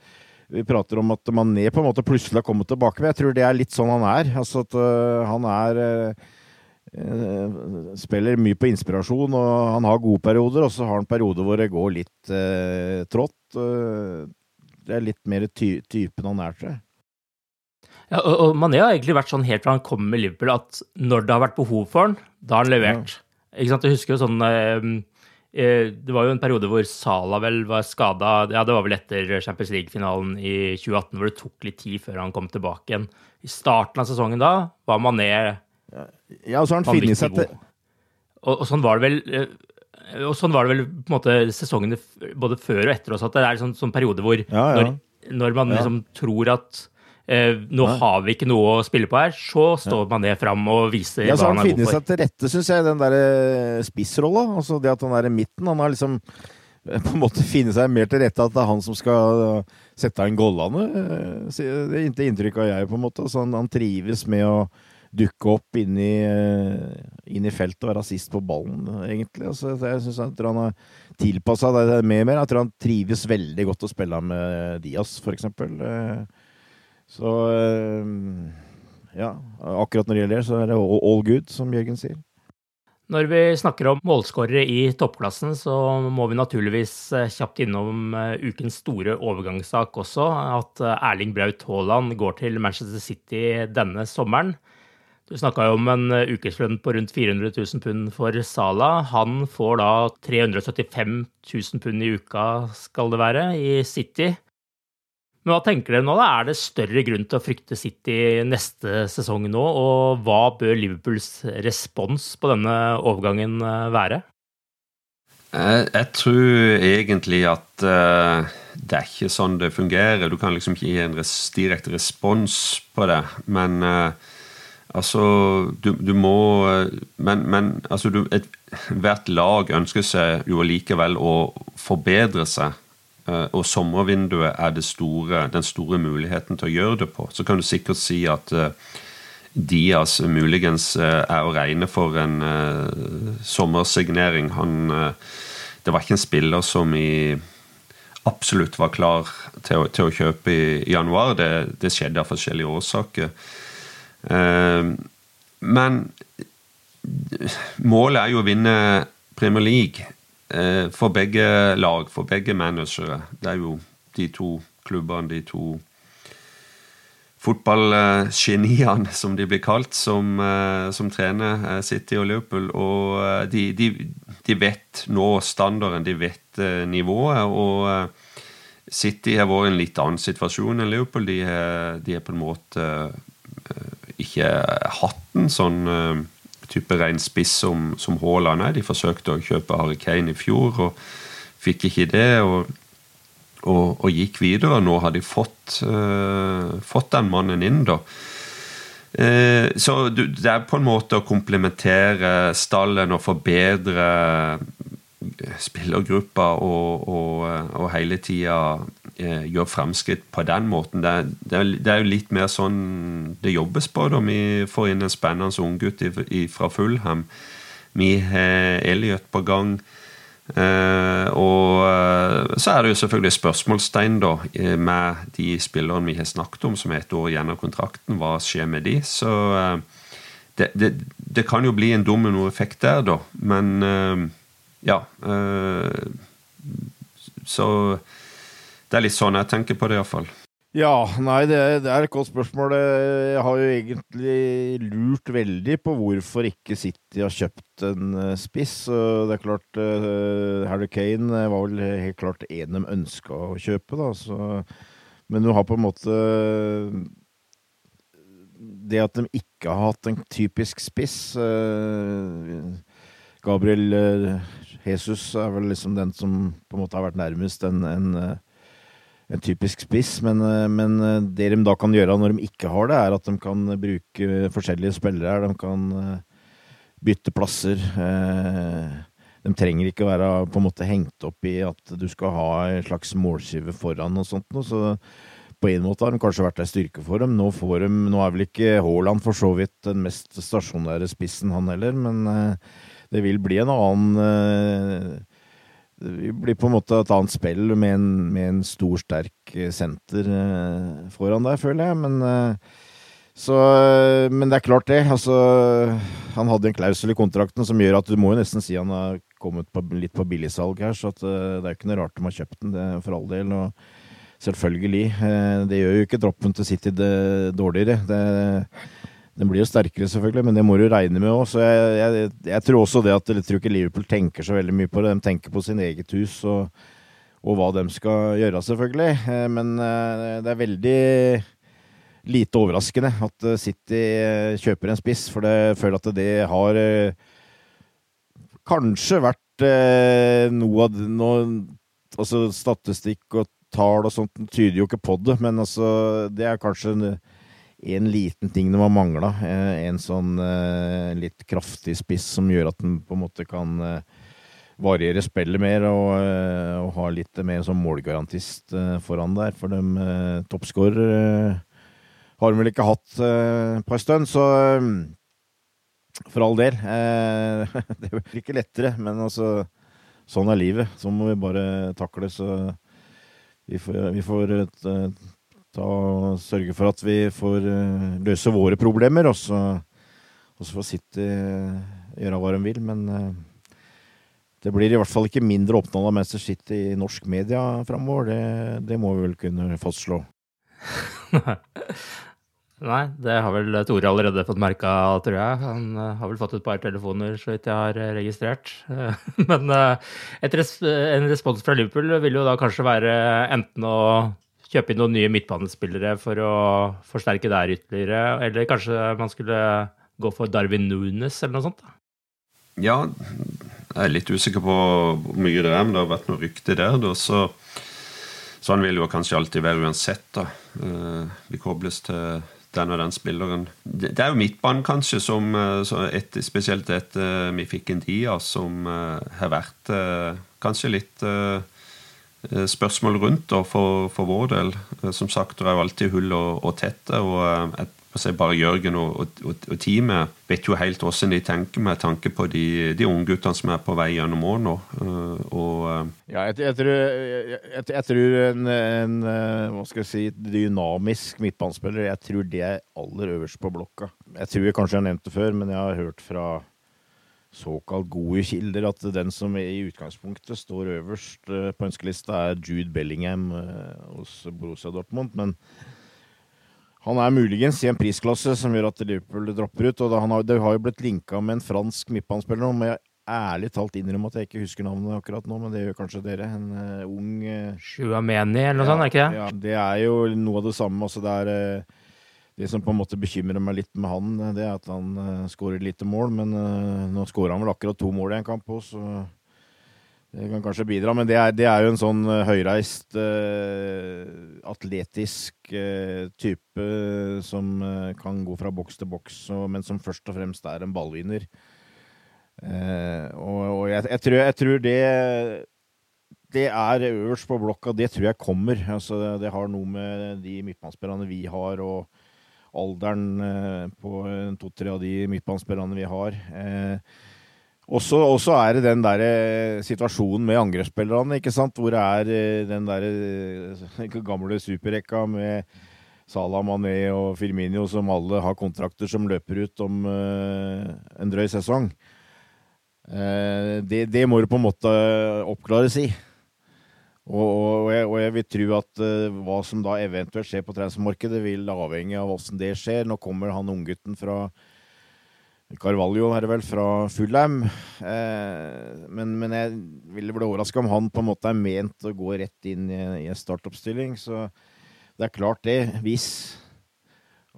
Vi prater om at Mané på en måte plutselig har kommet tilbake, men jeg tror det er litt sånn han er. Altså at han er Spiller mye på inspirasjon, og han har gode perioder, og så har han perioder hvor det går litt trått. det er litt mer ty typen han er, tror jeg. Ja, og, og Mané har egentlig vært sånn helt fra han kom med Liverpool, at når det har vært behov for han, da har han levert. Ja. Ikke sant? Jeg husker jo sånn eh, eh, Det var jo en periode hvor Salah vel var skada. Ja, det var vel etter Champions League-finalen i 2018, hvor det tok litt tid før han kom tilbake igjen. I starten av sesongen da var Mané Ja, og så har han funnet seg til og, og sånn var det vel eh, og sånn var det vel på en måte sesongene både før og etter også, at det er en sånn, sånn periode hvor ja, ja. Når, når, man liksom tror at nå Nei. har vi ikke noe å spille på her, så står man det fram og viser ja, hva han er god for. Ja, så han finner seg til rette, syns jeg, den der eh, spissrolla. Altså det at han er i midten. Han har liksom eh, på en måte finne seg mer til rette at det er han som skal eh, sette inn gollene. Det er ikke inntrykk av jeg, på en måte. Så han, han trives med å dukke opp inn i, inn i feltet og være sist på ballen, egentlig. Altså, jeg syns han har tilpassa det mer og mer. Jeg tror han trives veldig godt å spille med Diaz, for eksempel. Så eh, ja, akkurat når det gjelder det, så er det all good, som Jørgen sier. Når vi snakker om målskårere i toppklassen, så må vi naturligvis eh, kjapt innom eh, ukens store overgangssak også. At Erling Braut Haaland går til Manchester City denne sommeren. Du snakka jo om en ukeslønn på rundt 400 000 pund for Sala. Han får da 375 000 pund i uka, skal det være, i City. Men hva tenker dere nå? da? Er det større grunn til å frykte City neste sesong nå? Og hva bør Liverpools respons på denne overgangen eh, være? Jeg, jeg tror egentlig at uh, det er ikke sånn det fungerer. Du kan liksom ikke gi en direkte respons på det. Men altså Du, du må Men, men altså du, et, hvert lag ønsker seg jo likevel å forbedre seg. Eh, og sommervinduet er store, den store muligheten til å gjøre det på. Så kan du sikkert si at Dias Diaz muligens uh, er å regne for en sommersignering. Han, det var ikke en spiller som i absolutt var klar til å, til å kjøpe i, januar. Det, det, skjedde av forskjellige årsaker. men målet er jo å vinne Premier League. Eh, for begge lag, for begge managere. Det er jo de to klubbene, de to fotballgeniene, som de blir kalt, som, eh, som trener eh, City og Liverpool. Og de, de, de vet nå standarden, de vet nivået. og City har vært i en litt annen situasjon enn Liverpool. De har, de har på en måte ikke hatt en sånn type ren spiss som, som Haaland er. De forsøkte å kjøpe Harry Kane i fjor og fikk ikke det. og, og, og gikk videre. Nå har de fått, uh, fått den mannen inn, da. Uh, så det er på en måte å komplementere stallen og forbedre spillergruppa og, og, og hele tida eh, gjør fremskritt på den måten. Det, det, det, er jo litt mer sånn det jobbes på. da Vi får inn en spennende unggutt fra Fulham. Vi har Elliot på gang. Eh, og eh, så er det jo selvfølgelig spørsmålstegn da eh, med de spillerne vi har snakket om som er et år av kontrakten. Hva skjer med de? Så eh, det, det, det, kan jo bli en dominoeffekt der, da. Men ja. Så det er litt sånn jeg tenker på det, iallfall. Ja, nei, det, det, er et godt spørsmål. Jeg har jo egentlig lurt veldig på hvorfor ikke City har kjøpt en eh, spiss. Det er klart uh, Harry Kane var vel helt klart en de ønska å kjøpe, da. Så, men du har på en måte Det at de ikke har hatt en typisk spiss Gabriel Jesus er vel liksom den som på en måte har vært nærmest en, en, eh, en typisk spiss. Men, eh, men, eh, det de da kan gjøre når de ikke har det, er at de kan bruke forskjellige spillere. De kan bytte plasser. De trenger ikke være på en måte hengt opp i at du skal ha en slags målskive foran og sånt. Så på en måte har de kanskje vært en styrke for dem. Nå, får de, nå er vel ikke Haaland for så vidt den mest stasjonære spissen, han heller, men det vil bli en annen det blir på en måte et annet spill med en, med en stor, sterk senter foran der, føler jeg. Men, så, men det er klart, det. Altså, han hadde en klausul i kontrakten som gjør at du må jo nesten si han har kommet på, litt på billigsalg her. Så at, det er jo ikke noe rart de har kjøpt den, det, for all del. og Selvfølgelig. Det gjør jo ikke droppen til City det dårligere. Det, den blir jo sterkere, selvfølgelig, men det må du regne med òg. Jeg, jeg, jeg, tror også det at jeg tror ikke Liverpool tenker så veldig mye på det. De tenker på sin eget hus og, og hva de skal gjøre, selvfølgelig. Eh, men eh, det er veldig lite overraskende at eh, City kjøper en spiss, for jeg føler at det har kanskje vært noe av noe, Altså statistikk og tall og sånt tyder jo ikke på det, men altså det er kanskje en en liten ting de har mangla. Eh, en sånn eh, litt kraftig spiss som gjør at den på en måte kan eh, variere spillet mer og, og ha litt mer som målgarantist foran der. For de toppskårer har de vel ikke hatt på en stund, så for all del. det vel ikke lettere, men altså Sånn er livet. Så må vi bare takle. Så vi får, vi får ta sørge for at vi får uh, løse våre problemer, og så, og så får City uh, gjøre hva de vil. Men uh, det blir i hvert fall ikke mindre oppnådd av Manchester City i norsk media framover. Det, det, må vi vel kunne fastslå. Nei, det har vel Tore allerede fått merka, tror jeg. Han har vel fått et par telefoner, så vidt jeg har registrert. Men res en respons fra Liverpool vil jo da kanskje være enten å kjøpe inn noen nye midtbanespillere for å forsterke der ytterligere. Eller kanskje man skulle gå for Darwin Nunes eller noe sånt? da? Ja, jeg er litt usikker på hvor mye det er, men det har vært noe rykte der. Da, så Sånn vil jo kanskje alltid være uansett. da. Eh, vi kobles til den og den spilleren. Det er jo midtbanen, kanskje, som eh, et, spesielt etter vi fikk en Dia, som eh, har vært kanskje litt Eh, spørsmål rundt da, for, for, vår del. Eh, som sagt, det er jo alltid hull og, og tette. og eh, jeg, bare Jørgen og, og, og, teamet vet jo helt hvordan de tenker med tanke på de, de ungguttene som er på vei gjennom år nå. Ja, jeg, jeg, tror, jeg, tror en, en, hva skal jeg si, dynamisk midtbanespiller Jeg tror det er aller øverst på blokka. Jeg tror jeg kanskje jeg har nevnt det før, men jeg har hørt fra såkalt gode kilder at den som i utgangspunktet står øverst eh, på ønskelista, er Jude Bellingham eh, hos Borussia Dortmund. Men han er muligens i en prisklasse som gjør at Liverpool dropper ut. og Det har jo blitt linka med en fransk midtbanespiller nå, men jeg ærlig talt innrømme at jeg ikke husker navnet akkurat nå, men det gjør kanskje dere. En uh, ung uh, Shuameni eller noe ja, sånt, er ikke det? Ja, det er jo noe av det samme. Altså det er uh, det som på en måte bekymrer meg litt med han, det er at han uh, skårer lite mål. Men uh, nå skårer han vel akkurat to mål i en kamp òg, så det kan kanskje bidra. Men det er, det er jo en sånn høyreist, uh, atletisk type som kan gå fra boks til boks, men som først og fremst er en ballvinner. og, og jeg, jeg, tror, jeg, tror, det det er øverst på blokka. Det tror jeg kommer. Altså, det har noe med de midtbanespillerne vi har, og alderen eh, på to-tre av de midtbanespillerne vi har. Eh, også, også, er det den der eh, situasjonen med angrepsspillerne, ikke sant? hvor det er den der gamle superrekka med Salah Mané og Firmino som alle har kontrakter som løper ut om en drøy sesong. Det, det må du på en måte oppklares i. Og, og, jeg, og, jeg, vil tro at uh, hva som da eventuelt skjer på transfermarkedet, vil avhenge av åssen det skjer. Nå kommer han unggutten fra Carvalho, er det vel, fra Fulheim. Eh, men, men, jeg ville bli overraska om han på en måte er ment å gå rett inn i, i en startoppstilling. Så det er klart, det. Hvis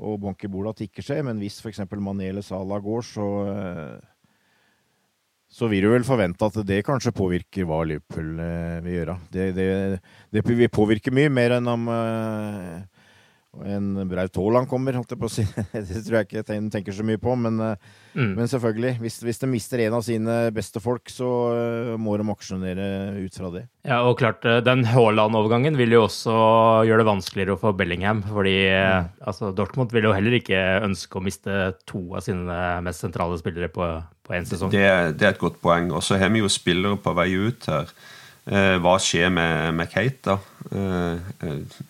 og Bonke Bolat ikke skjer, men hvis f.eks. Mané eller Salah går, så uh, så vil du vel forvente at det kanskje påvirker hva Liverpool eh, vil gjøre. Det, det, det, vil påvirke mye mer enn om, eh, en Braut Haaland kommer, holdt jeg på å si. Det tror jeg ikke de tenker så mye på, men, mm. men selvfølgelig. Hvis, hvis, de mister en av sine beste folk, så må de aksjonere ut fra det. Ja, og klart, den Haaland-overgangen vil jo også gjøre det vanskeligere for Bellingham. Fordi mm. altså, Dortmund vil jo heller ikke ønske å miste to av sine mest sentrale spillere på, på én sesong. Det, det, er et godt poeng. Og så har vi jo spillere på vei ut her. Eh, hva skjer med, med Kate, da? Eh, eh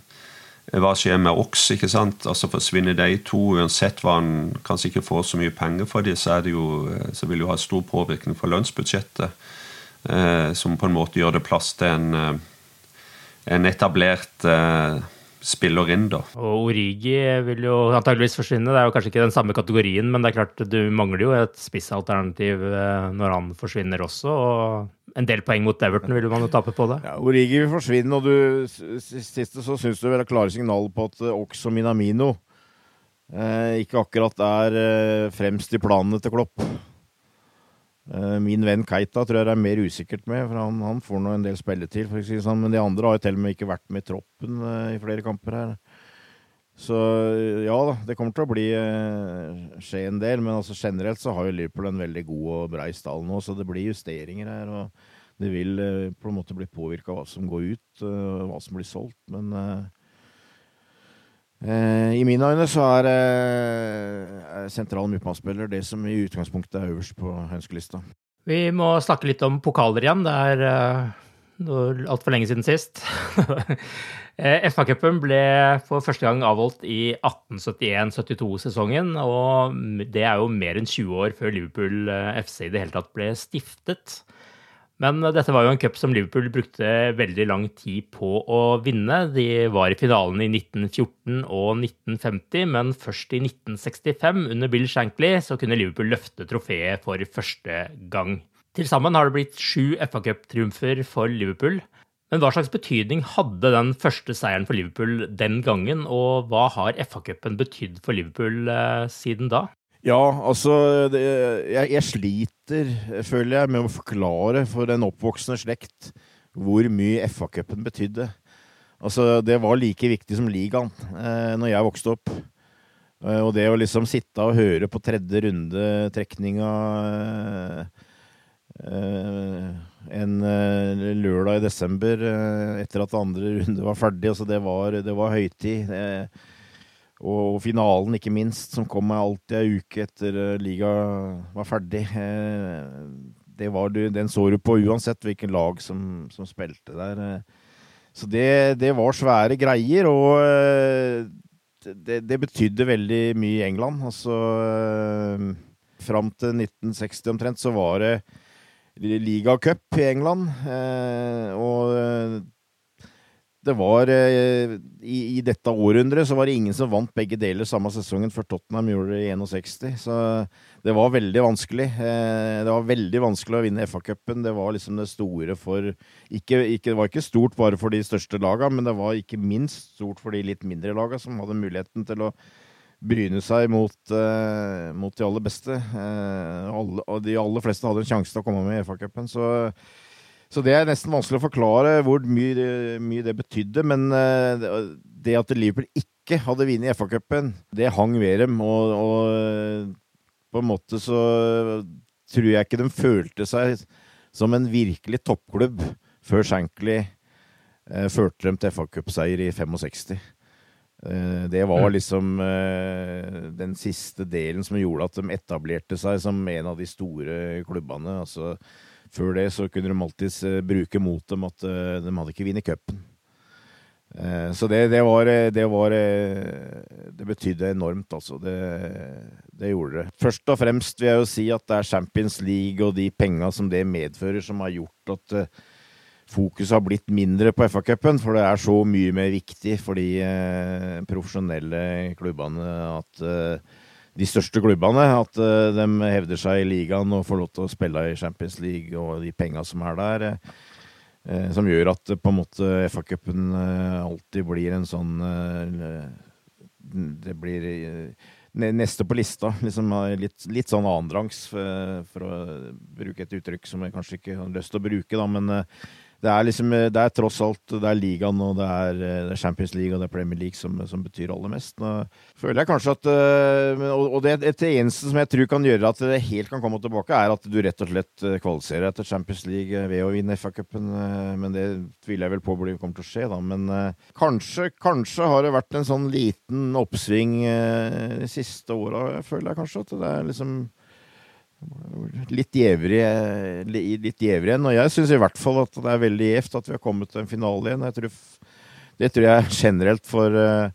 hva skjer med Ox? ikke sant? Altså Forsvinner de to, uansett hva han kanskje ikke får så mye penger for dem, så, så vil det jo ha stor påvirkning for lønnsbudsjettet. Eh, som på en måte gjør det plass til en, eh, en etablert eh, spiller inn, da. Og Origi vil jo antageligvis forsvinne. Det er jo kanskje ikke den samme kategorien, men det er klart du mangler jo et spissalternativ eh, når han forsvinner også. og En del poeng mot Everton ville man jo tape på det. Ja, Origi vil forsvinne, og du siste så syns du vel er klare signal på at også og Minamino eh, ikke akkurat er eh, fremst i planene til Klopp. Eh, min venn Keita tror jeg det er mer usikkert med, for han, han får nå en del spilletid. For si sånn. Men de andre har jo til og med ikke vært med i troppen uh, i flere kamper her. Så ja da, det kommer til å bli uh, skje en del. Men altså generelt så har jo Liverpool en veldig god og brei stall nå, så det blir justeringer her. og Det vil uh, på en måte bli påvirka hva som går ut, hva som blir solgt. Men Eh, I mine øyne så er eh, sentral midtbanespiller det som i utgangspunktet er øverst på ønskelista. Vi må snakke litt om pokaler igjen. Det er uh, altfor lenge siden sist. FA-cupen ble for første gang avholdt i 1871-72-sesongen. Og det er jo mer enn 20 år før Liverpool FC i det hele tatt ble stiftet. Men dette var jo en cup som Liverpool brukte veldig lang tid på å vinne. De var i finalen i 1914 og 1950, men først i 1965, under Bill Shankly, så kunne Liverpool løfte trofeet for første gang. Til sammen har det blitt sju FA-cuptriumfer for Liverpool. Men hva slags betydning hadde den første seieren for Liverpool den gangen, og hva har FA-cupen betydd for Liverpool eh, siden da? Ja, altså det, jeg, jeg, sliter, føler jeg, med å forklare for en oppvoksende slekt hvor mye FA-cupen betydde. Altså, det var like viktig som ligaen eh, når jeg vokste opp. Eh, og det å liksom sitte og høre på tredje runde trekninga eh, en eh, lørdag i desember eh, etter at andre runde var ferdig, altså det var, det var høytid. Eh, og finalen, ikke minst, som kom alltid ei uke etter liga var ferdig. Det var du, den så du på uansett hvilken lag som, som spilte der. Så det, det, var svære greier, og det, det, betydde veldig mye i England. Altså Fram til 1960 omtrent så var det ligacup i England. og det var eh, i, i, dette århundret så var det ingen som vant begge deler samme sesongen før Tottenham gjorde det i 61. Så det var veldig vanskelig. Eh, det var veldig vanskelig å vinne FA-cupen. Det var liksom det store for ikke, ikke, Det var ikke stort bare for de største lagene, men det var ikke minst stort for de litt mindre lagene som hadde muligheten til å bryne seg mot, uh, mot de aller beste. Uh, alle, og de aller fleste hadde en sjanse til å komme med i FA-cupen. Så så det er nesten vanskelig å forklare hvor mye, mye det betydde. Men eh, det at Liverpool ikke hadde vunnet FA-cupen, det hang ved dem. Og, og, på en måte så tror jeg ikke de følte seg som en virkelig toppklubb før Shankly førte dem til FA-cupseier i 65. Eh, det var mm. liksom eh, den siste delen som gjorde at de etablerte seg som en av de store klubbene. altså før det så kunne de alltids uh, bruke mot dem at de hadde ikke vunnet cupen. Så det, det, var Det var Det betydde enormt, altså. Det, det, gjorde det. Først og fremst vil jeg jo si at det er Champions League og de penga som det medfører, som har gjort at fokuset har blitt mindre på FA-cupen. For det er så mye mer viktig for de profesjonelle klubbene at de største klubbene. At uh, de hevder seg i ligaen og får lov til å spille i Champions League og de penga som er der. Som gjør at på en måte FA-cupen alltid blir en sånn Det blir neste på lista. Liksom litt, litt sånn annenrangs, for, for, å bruke et uttrykk som jeg kanskje ikke har lyst til å bruke, da. Men det er liksom Det er tross alt Det er ligaen og det er, Champions League og det er Premier League som, som betyr aller mest. Nå føler jeg kanskje at Og det, det eneste som jeg tror kan gjøre at det helt kan komme tilbake, er at du rett og slett kvalifiserer etter Champions League ved å vinne FA-cupen. Men det tviler jeg vel på kommer til å skje, da. Men kanskje, kanskje har det vært en sånn liten oppsving de siste åra, føler jeg kanskje. At det er liksom litt gjevrig igjen. Og jeg syns i hvert fall at det er veldig gjevt at vi har kommet til en finale igjen. Tror, det tror jeg er generelt for uh,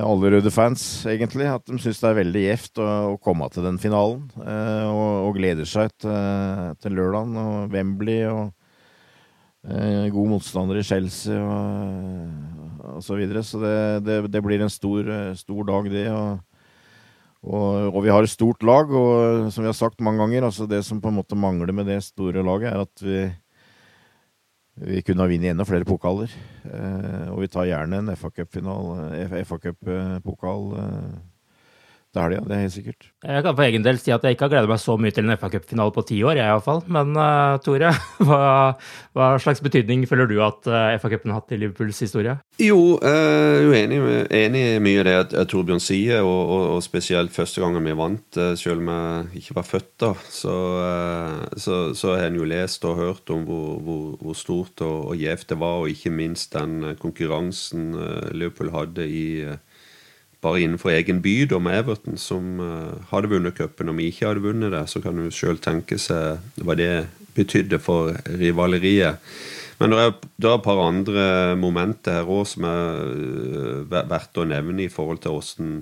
alle røde fans, egentlig. At de syns det er veldig gjevt å, å, komme til den finalen. Uh, og, og, gleder seg til, til lørdagen og Wembley og god motstander i Chelsea og, og så videre. Så det, det, det blir en stor, stor dag, det. og og, og, vi har et stort lag, og som vi har sagt mange ganger, altså det som på en måte mangler med det store laget, er at vi, vi kunne ha vunnet enda flere pokaler. Eh, og vi tar gjerne en FA-cup-pokal eh, det er det, ja. Det er helt sikkert. Jeg kan for egen del si at jeg ikke har gledet meg så mye til en FA-cupfinale på ti år, jeg iallfall. Men uh, Tore, hva, hva, slags betydning føler du at uh, FA-cupen har hatt i Liverpools historie? Jo, er uenig, enig i mye i det at Torbjørn sier, og, og, og, spesielt første gangen vi vant, uh, selv om jeg ikke var født da, så, så, så har en jo lest og hørt om hvor, hvor, hvor stort og, og gjevt det var, og ikke minst den konkurransen Liverpool hadde i bare innenfor egen by, da, med Everton, som uh, hadde vunnet cupen. Om vi ikke hadde vunnet det, så kan du sjøl tenke seg hva det betydde for rivaleriet. Men det er, det er et par andre momenter her òg som er uh, verdt å nevne i forhold til åssen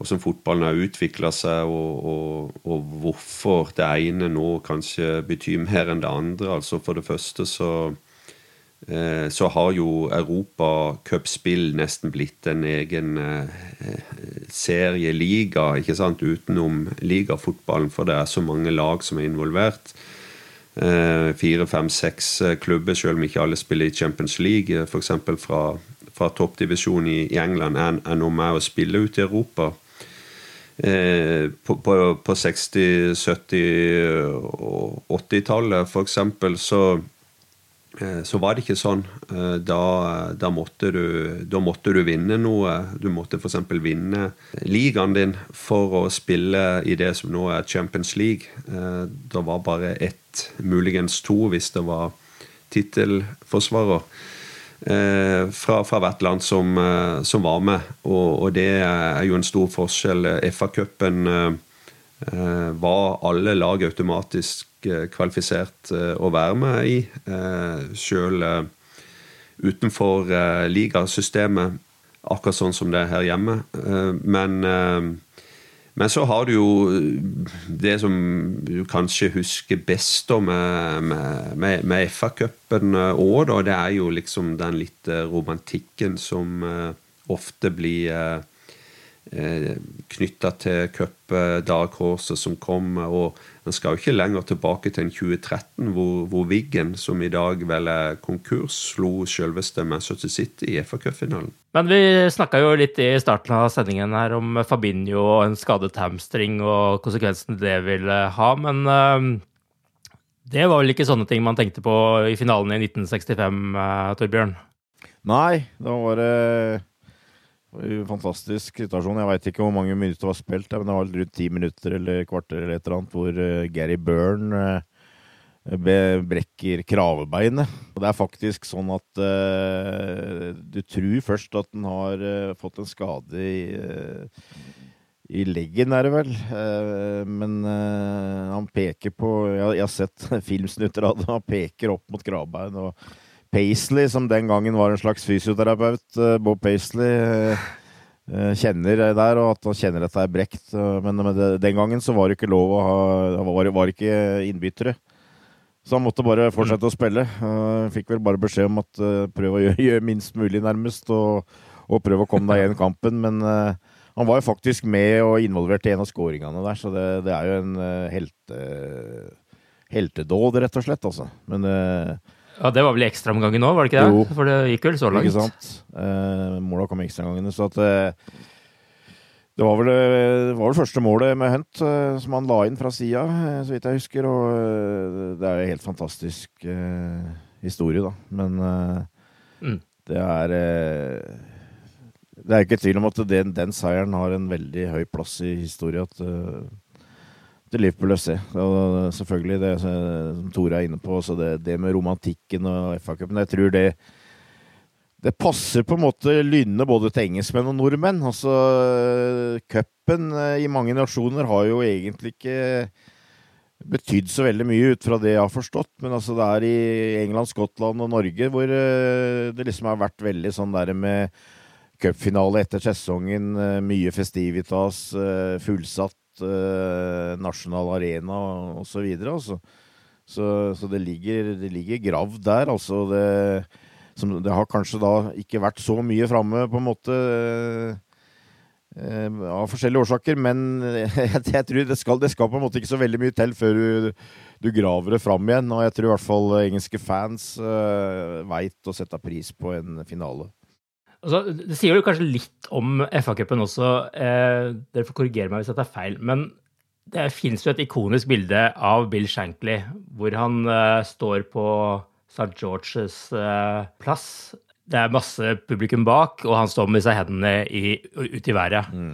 hvordan fotballen har utvikla seg, og, og, og, hvorfor det ene nå kanskje betyr mer enn det andre. Altså For det første så Eh, så har jo europacupspill nesten blitt en egen eh, serieliga, ikke sant, utenom ligafotballen, for det er så mange lag som er involvert. Eh, fire, fem, seks klubber, selv om ikke alle spiller i Champions League, f.eks. fra, fra toppdivisjonen i, England, er, er nå med å spille ut i Europa. På, på, på 60-, 70- og 80-tallet, f.eks., så Eh, så var det ikke sånn. Eh, da, da, måtte du, da, måtte du, vinne noe. Du måtte f.eks. vinne ligaen din for å spille i det som nå er Champions League. Eh, det var bare ett, muligens to, hvis det var tittelforsvarer. Fra, fra, hvert land som, som var med. Og, og, det er jo en stor forskjell. FA-cupen var alle lag automatisk Eh, kvalifisert eh, å være med i, eh, sjøl utenfor ligasystemet, akkurat sånn som det er her hjemme. Men, men så har du jo det som du kanskje husker best med, med, med FA-cupen òg, Det er jo liksom den litt romantikken som ofte blir eh, knytta til cup Dark Horse som kommer. Og en skal jo ikke lenger tilbake til en 2013, hvor, hvor Wiggen, som i dag vel er konkurs, slo selveste Manchester City i FA-cupfinalen. Men vi snakka jo litt i starten av sendingen her om Fabinho og en skadet hamstring og konsekvensene det ville ha. Men uh, det var vel ikke sånne ting man tenkte på i finalen i 1965, uh, Torbjørn? Nei, da var det Fantastisk situasjon. Jeg veit ikke hvor mange minutter det var spilt, men det var rundt ti minutter eller kvarter eller et eller annet hvor uh, Gary Byrne uh, brekker kravebeinet. Og det er faktisk sånn at uh, du tror først at den har fått en skade i, i leggen, er det vel. men han peker på Jeg, jeg har sett filmsnutter av det. Han peker opp mot kravbein. og Paisley, som den gangen var en slags fysioterapeut, eh, Bob Paisley, eh, eh, kjenner der, og at han kjenner at det er brekt. Men den gangen så var det ikke lov å ha Var, var ikke innbyttere. Så han måtte bare fortsette å spille. Fikk vel bare beskjed om at prøv å gjøre, gjøre minst mulig, nærmest, og, og prøv å komme deg gjennom kampen. Men han var jo faktisk med og involvert i en av skåringene der, så det, det er jo en helte, heltedåd, rett og slett, altså. Men ja, Det var vel ekstraomgangen òg, var det ikke det? Jo. For det gikk vel så langt? Ikke sant. Eh, måla kom i ekstraomgangene. Så at eh, det var vel, det var vel første målet med Hunt eh, som han la inn fra sida, eh, så vidt jeg husker. Og eh, det er jo helt fantastisk. Eh, historie, da. Men eh, mm. det er eh, Det er ikke tvil om at den, den, seieren har en veldig høy plass i historien til, til Liverpool FC. Og selvfølgelig, det som Tore er inne på, det, det, med romantikken og FA-cupen. Jeg tror det det passer på en måte lynnet både til engelskmenn og nordmenn. Altså, Cupen i mange nasjoner har jo egentlig ikke betydd så veldig mye ut fra det jeg har forstått. Men altså det er i England, Skottland og Norge hvor uh, det liksom har vært veldig sånn der med cupfinale etter sesongen, uh, mye festivitas, uh, fullsatt nasjonal arena osv. Altså. Så, så det, ligger, det ligger gravd der, altså. Det, som, det har kanskje da ikke vært så mye framme, på en måte. Eh, av forskjellige årsaker, men jeg, jeg tror det skal, det skal, på en måte ikke så veldig mye til før du, du graver det fram igjen. Og jeg tror i hvert fall engelske fans uh, veit å sette pris på en finale. Altså, det sier jo kanskje litt om FA-cupen også. Eh, dere får korrigere meg hvis dette er feil. Men det fins jo et ikonisk bilde av Bill Shankly hvor han eh, står på St. Georges eh, plass det er masse publikum bak, og han står med seg hendene i, ut i været. Mm.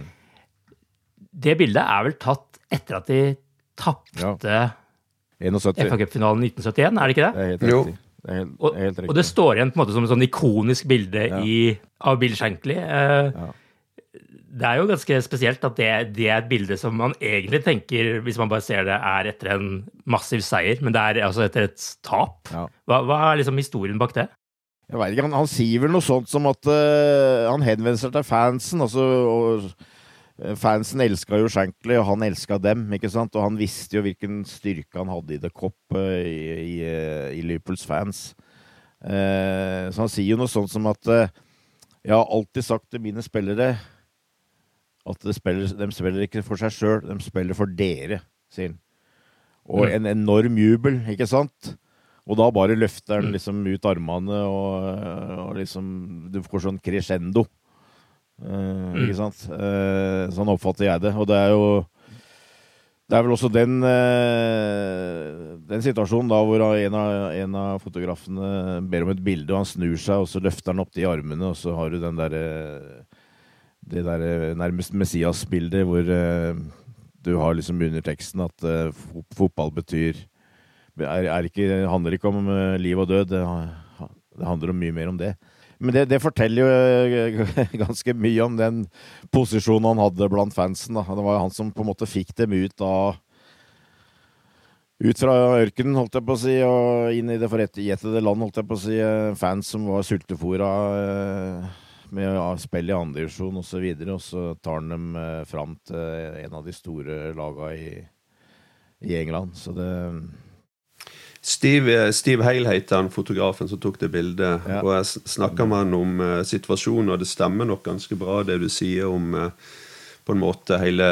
Det bildet er vel tatt etter at de tapte ja. FA-cupfinalen 1971, er det ikke det? Det er helt riktig. Det er helt, og, helt riktig. og, det står igjen på en måte som et sånn ikonisk bilde ja. i, av Bill Shankly. Eh, ja. Det er jo ganske spesielt at det, det, er et bilde som man egentlig tenker, hvis man bare ser det, er etter en massiv seier, men det er altså etter et tap. Hva, hva er liksom historien bak det? Jeg vet ikke, han, han, sier vel noe sånt som at uh, han henvender seg til fansen. altså, og Fansen elska jo Shankly, og han elska dem. ikke sant? Og han visste jo hvilken styrke han hadde i The Cop uh, i, i, i, Liverpools fans. Eh, så han sier jo noe sånt som at Jeg har alltid sagt til mine spillere at de spiller, de spiller ikke for seg sjøl, de spiller for dere, sier han. Og mm. en enorm jubel, ikke sant? Og da bare løfter han mm. liksom ut armene, og, og liksom Du får sånn crescendo. Uh, mm. Ikke sant? Uh, sånn oppfatter jeg det. Og det er jo Det er vel også den, uh, den situasjonen da hvor en av, en av, fotografene ber om et bilde, og han snur seg, og så løfter han opp de armene, og så har du den derre Det derre nærmest Messias-bildet hvor du har liksom under teksten at fotball betyr er, er ikke, handler ikke om liv og død. Det, det, handler om mye mer om det. Men det, det forteller jo uh, ganske mye om den posisjonen han hadde blant fansen. Da. Det var jo han som på en måte fikk dem ut av ut fra ørkenen, holdt jeg på å si, og inn i det forjettede land, holdt jeg på å si. Eh, fans som var sultefòra med spill i andredivisjon osv. Og, og så tar han dem fram til en av de store laga i, i England. Så det Steve, Steve Hale heter han fotografen som tok det bildet. Ja. Og jeg snakka med han om uh, situasjonen, og det stemmer nok ganske bra, det du sier om uh, på en måte hele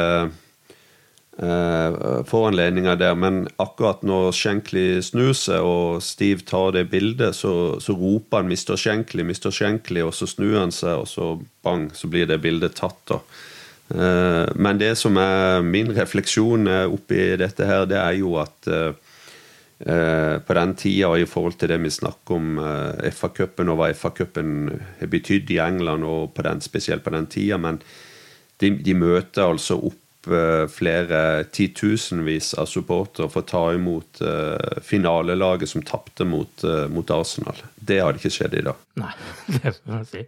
uh, foranledninga der. Men akkurat når Shankly snur seg, og Steve tar det bildet, så, så roper han 'Mr. Shankly', 'Mr. Shankly', og så snur han seg, og så bang, så blir det bildet tatt. da. Men det som er min refleksjon oppi dette her, det er jo at Eh, på den tida i forhold til det vi snakker om eh, FA-cupen og hva FA-cupen har betydd i England, og på den, spesielt på den tida. Men de, de møter altså opp eh, flere titusenvis av supportere for å ta imot finalelaget som tapte mot, mot Arsenal. Det hadde ikke skjedd i dag. Nei, det må man si.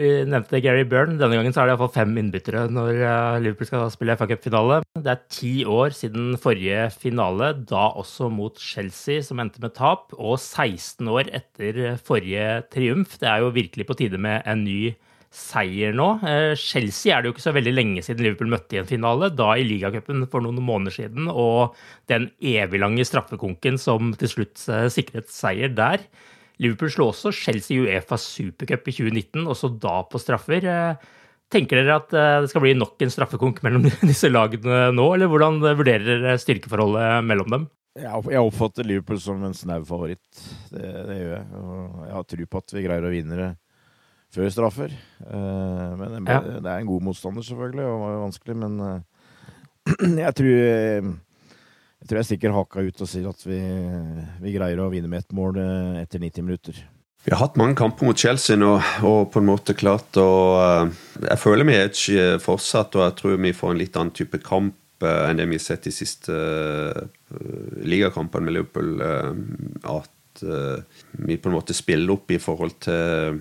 Vi nevnte Gary Byrne. Denne gangen så er det iallfall fem innbyttere når eh, Liverpool skal spille FA Cup-finale. Det er ti år siden forrige finale, da også mot Chelsea, som endte med tap, og 16 år etter forrige triumf. Det er jo virkelig på tide med en ny seier nå. Eh, Chelsea er det jo ikke så veldig lenge siden Liverpool møtte i en finale, da i ligacupen for noen måneder siden, og den eviglange straffekonken som til slutt eh, sikret seier der. Liverpool slo også Chelsea i Uefa supercup i 2019, også da på straffer. Eh, tenker dere at eh, det skal bli nok en straffekonk mellom disse lagene nå, eller hvordan vurderer dere styrkeforholdet mellom dem? Jeg oppfatter Liverpool som en snau favoritt. Det, det, gjør jeg. Og jeg har tro på at vi greier å vinne det før straffer. Eh, men det, er en god motstander, selvfølgelig, og det var vanskelig. Men jeg tror jeg tror jeg stikker haka ut og sier at vi, vi greier å vinne med ett mål eh, etter 90 minutter. Vi har hatt mange kamper mot Chelsea nå, og på en måte klart å eh, Jeg føler vi er ikke fortsatt, og jeg tror vi får en litt annen type kamp eh, enn det vi har sett de siste ligakampene med Liverpool. At vi på en måte spiller opp i forhold til,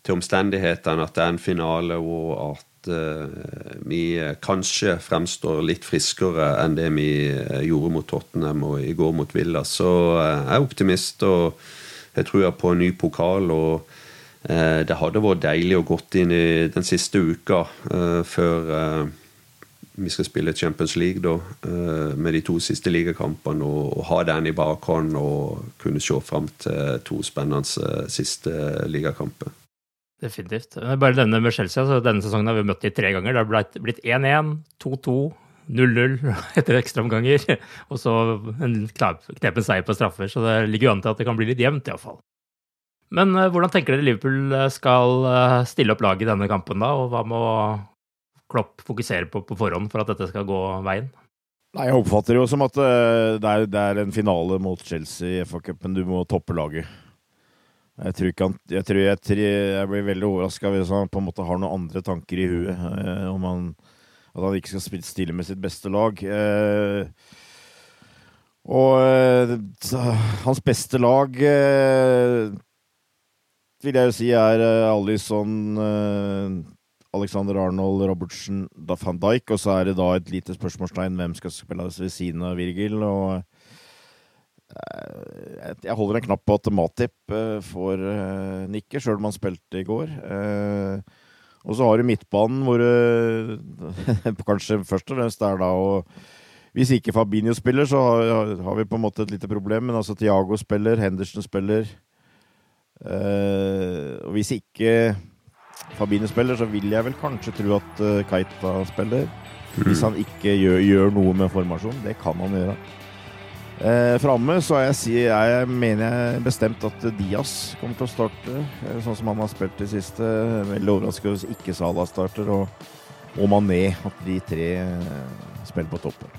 til omstendighetene, at det er en finale, og at uh, vi kanskje fremstår litt friskere enn det vi eh, gjorde mot Tottenham og i går mot Villa. Så uh, jeg er optimist, og jeg tror på en ny pokal. og Det hadde vært deilig å gått inn i den siste uka før vi skal spille Champions League da, med de to siste ligakampene, og ha den i bakhånd og kunne se fram til to spennende siste ligakamper. Definitivt. Bare denne med Chelsea, altså denne sesongen har vi møtt dem tre ganger. Det har blitt 1-1, 2-2, 0-0 etter ekstraomganger. Og så en knepen seier på straffer, så det ligger jo an til at det kan bli litt jevnt, iallfall. Men uh, hvordan tenker dere Liverpool eh, skal uh, stille opp laget i denne kampen, da? Og hva må Klopp fokusere på på forhånd for at dette skal gå veien? Nei, Jeg oppfatter det jo som at det, er, det, er, en finale mot Chelsea i FA-cupen. Du må toppe laget. Jeg tror, han, jeg, tror jeg, jeg, blir veldig overraska hvis han på en måte har noen andre tanker i huet. Eh, om han, at han ikke skal stille med sitt beste lag. Eh, og eh, hans beste lag eh, vil jeg jo si er eh, Alison, eh, Alexander Arnold, Robertsen, da van Dijk. Og så er det da et lite spørsmålstegn hvem skal spille ved siden av Virgil. og jeg holder en knapp på at Matip eh, får eh, nikke, sjøl om han spilte i går. Og så har du midtbanen, hvor kanskje først og fremst er da å Hvis ikke Fabinho spiller, så har, vi på en måte et lite problem. Men altså Tiago spiller, Henderson spiller. Og hvis ikke Fabinho spiller, så vil jeg vel kanskje tro at Keita spiller. Hvis mm. han ikke gjør, gjør noe med formasjonen. Det kan han gjøre. Eh, Framme så jeg, jeg, mener jeg bestemt at Diaz kommer til å starte, eh, sånn som han har spilt det siste. Veldig overrasket hvis ikke Salah starter, og, og Mané. At de tre eh, spiller på toppen.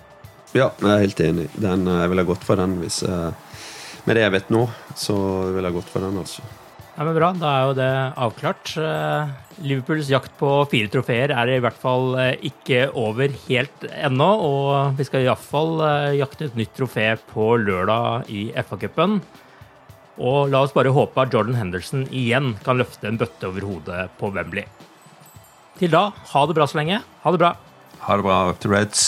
Ja, jeg er helt enig. Den, eh, jeg ville gått for den hvis Med det jeg vet nå, så ville jeg gått for den, altså. Ja, men Bra, da er jo det avklart. Eh, Liverpools jakt på fire trofeer er i hvert fall eh, ikke over helt ennå. Og vi skal iallfall eh, jakte et nytt trofé på lørdag i FA-cupen. Og la oss bare håpe at Jordan Henderson igjen kan løfte en bøtte over hodet på Wembley. Til da, ha det bra så lenge. Ha det bra. Ha det bra, til Reds.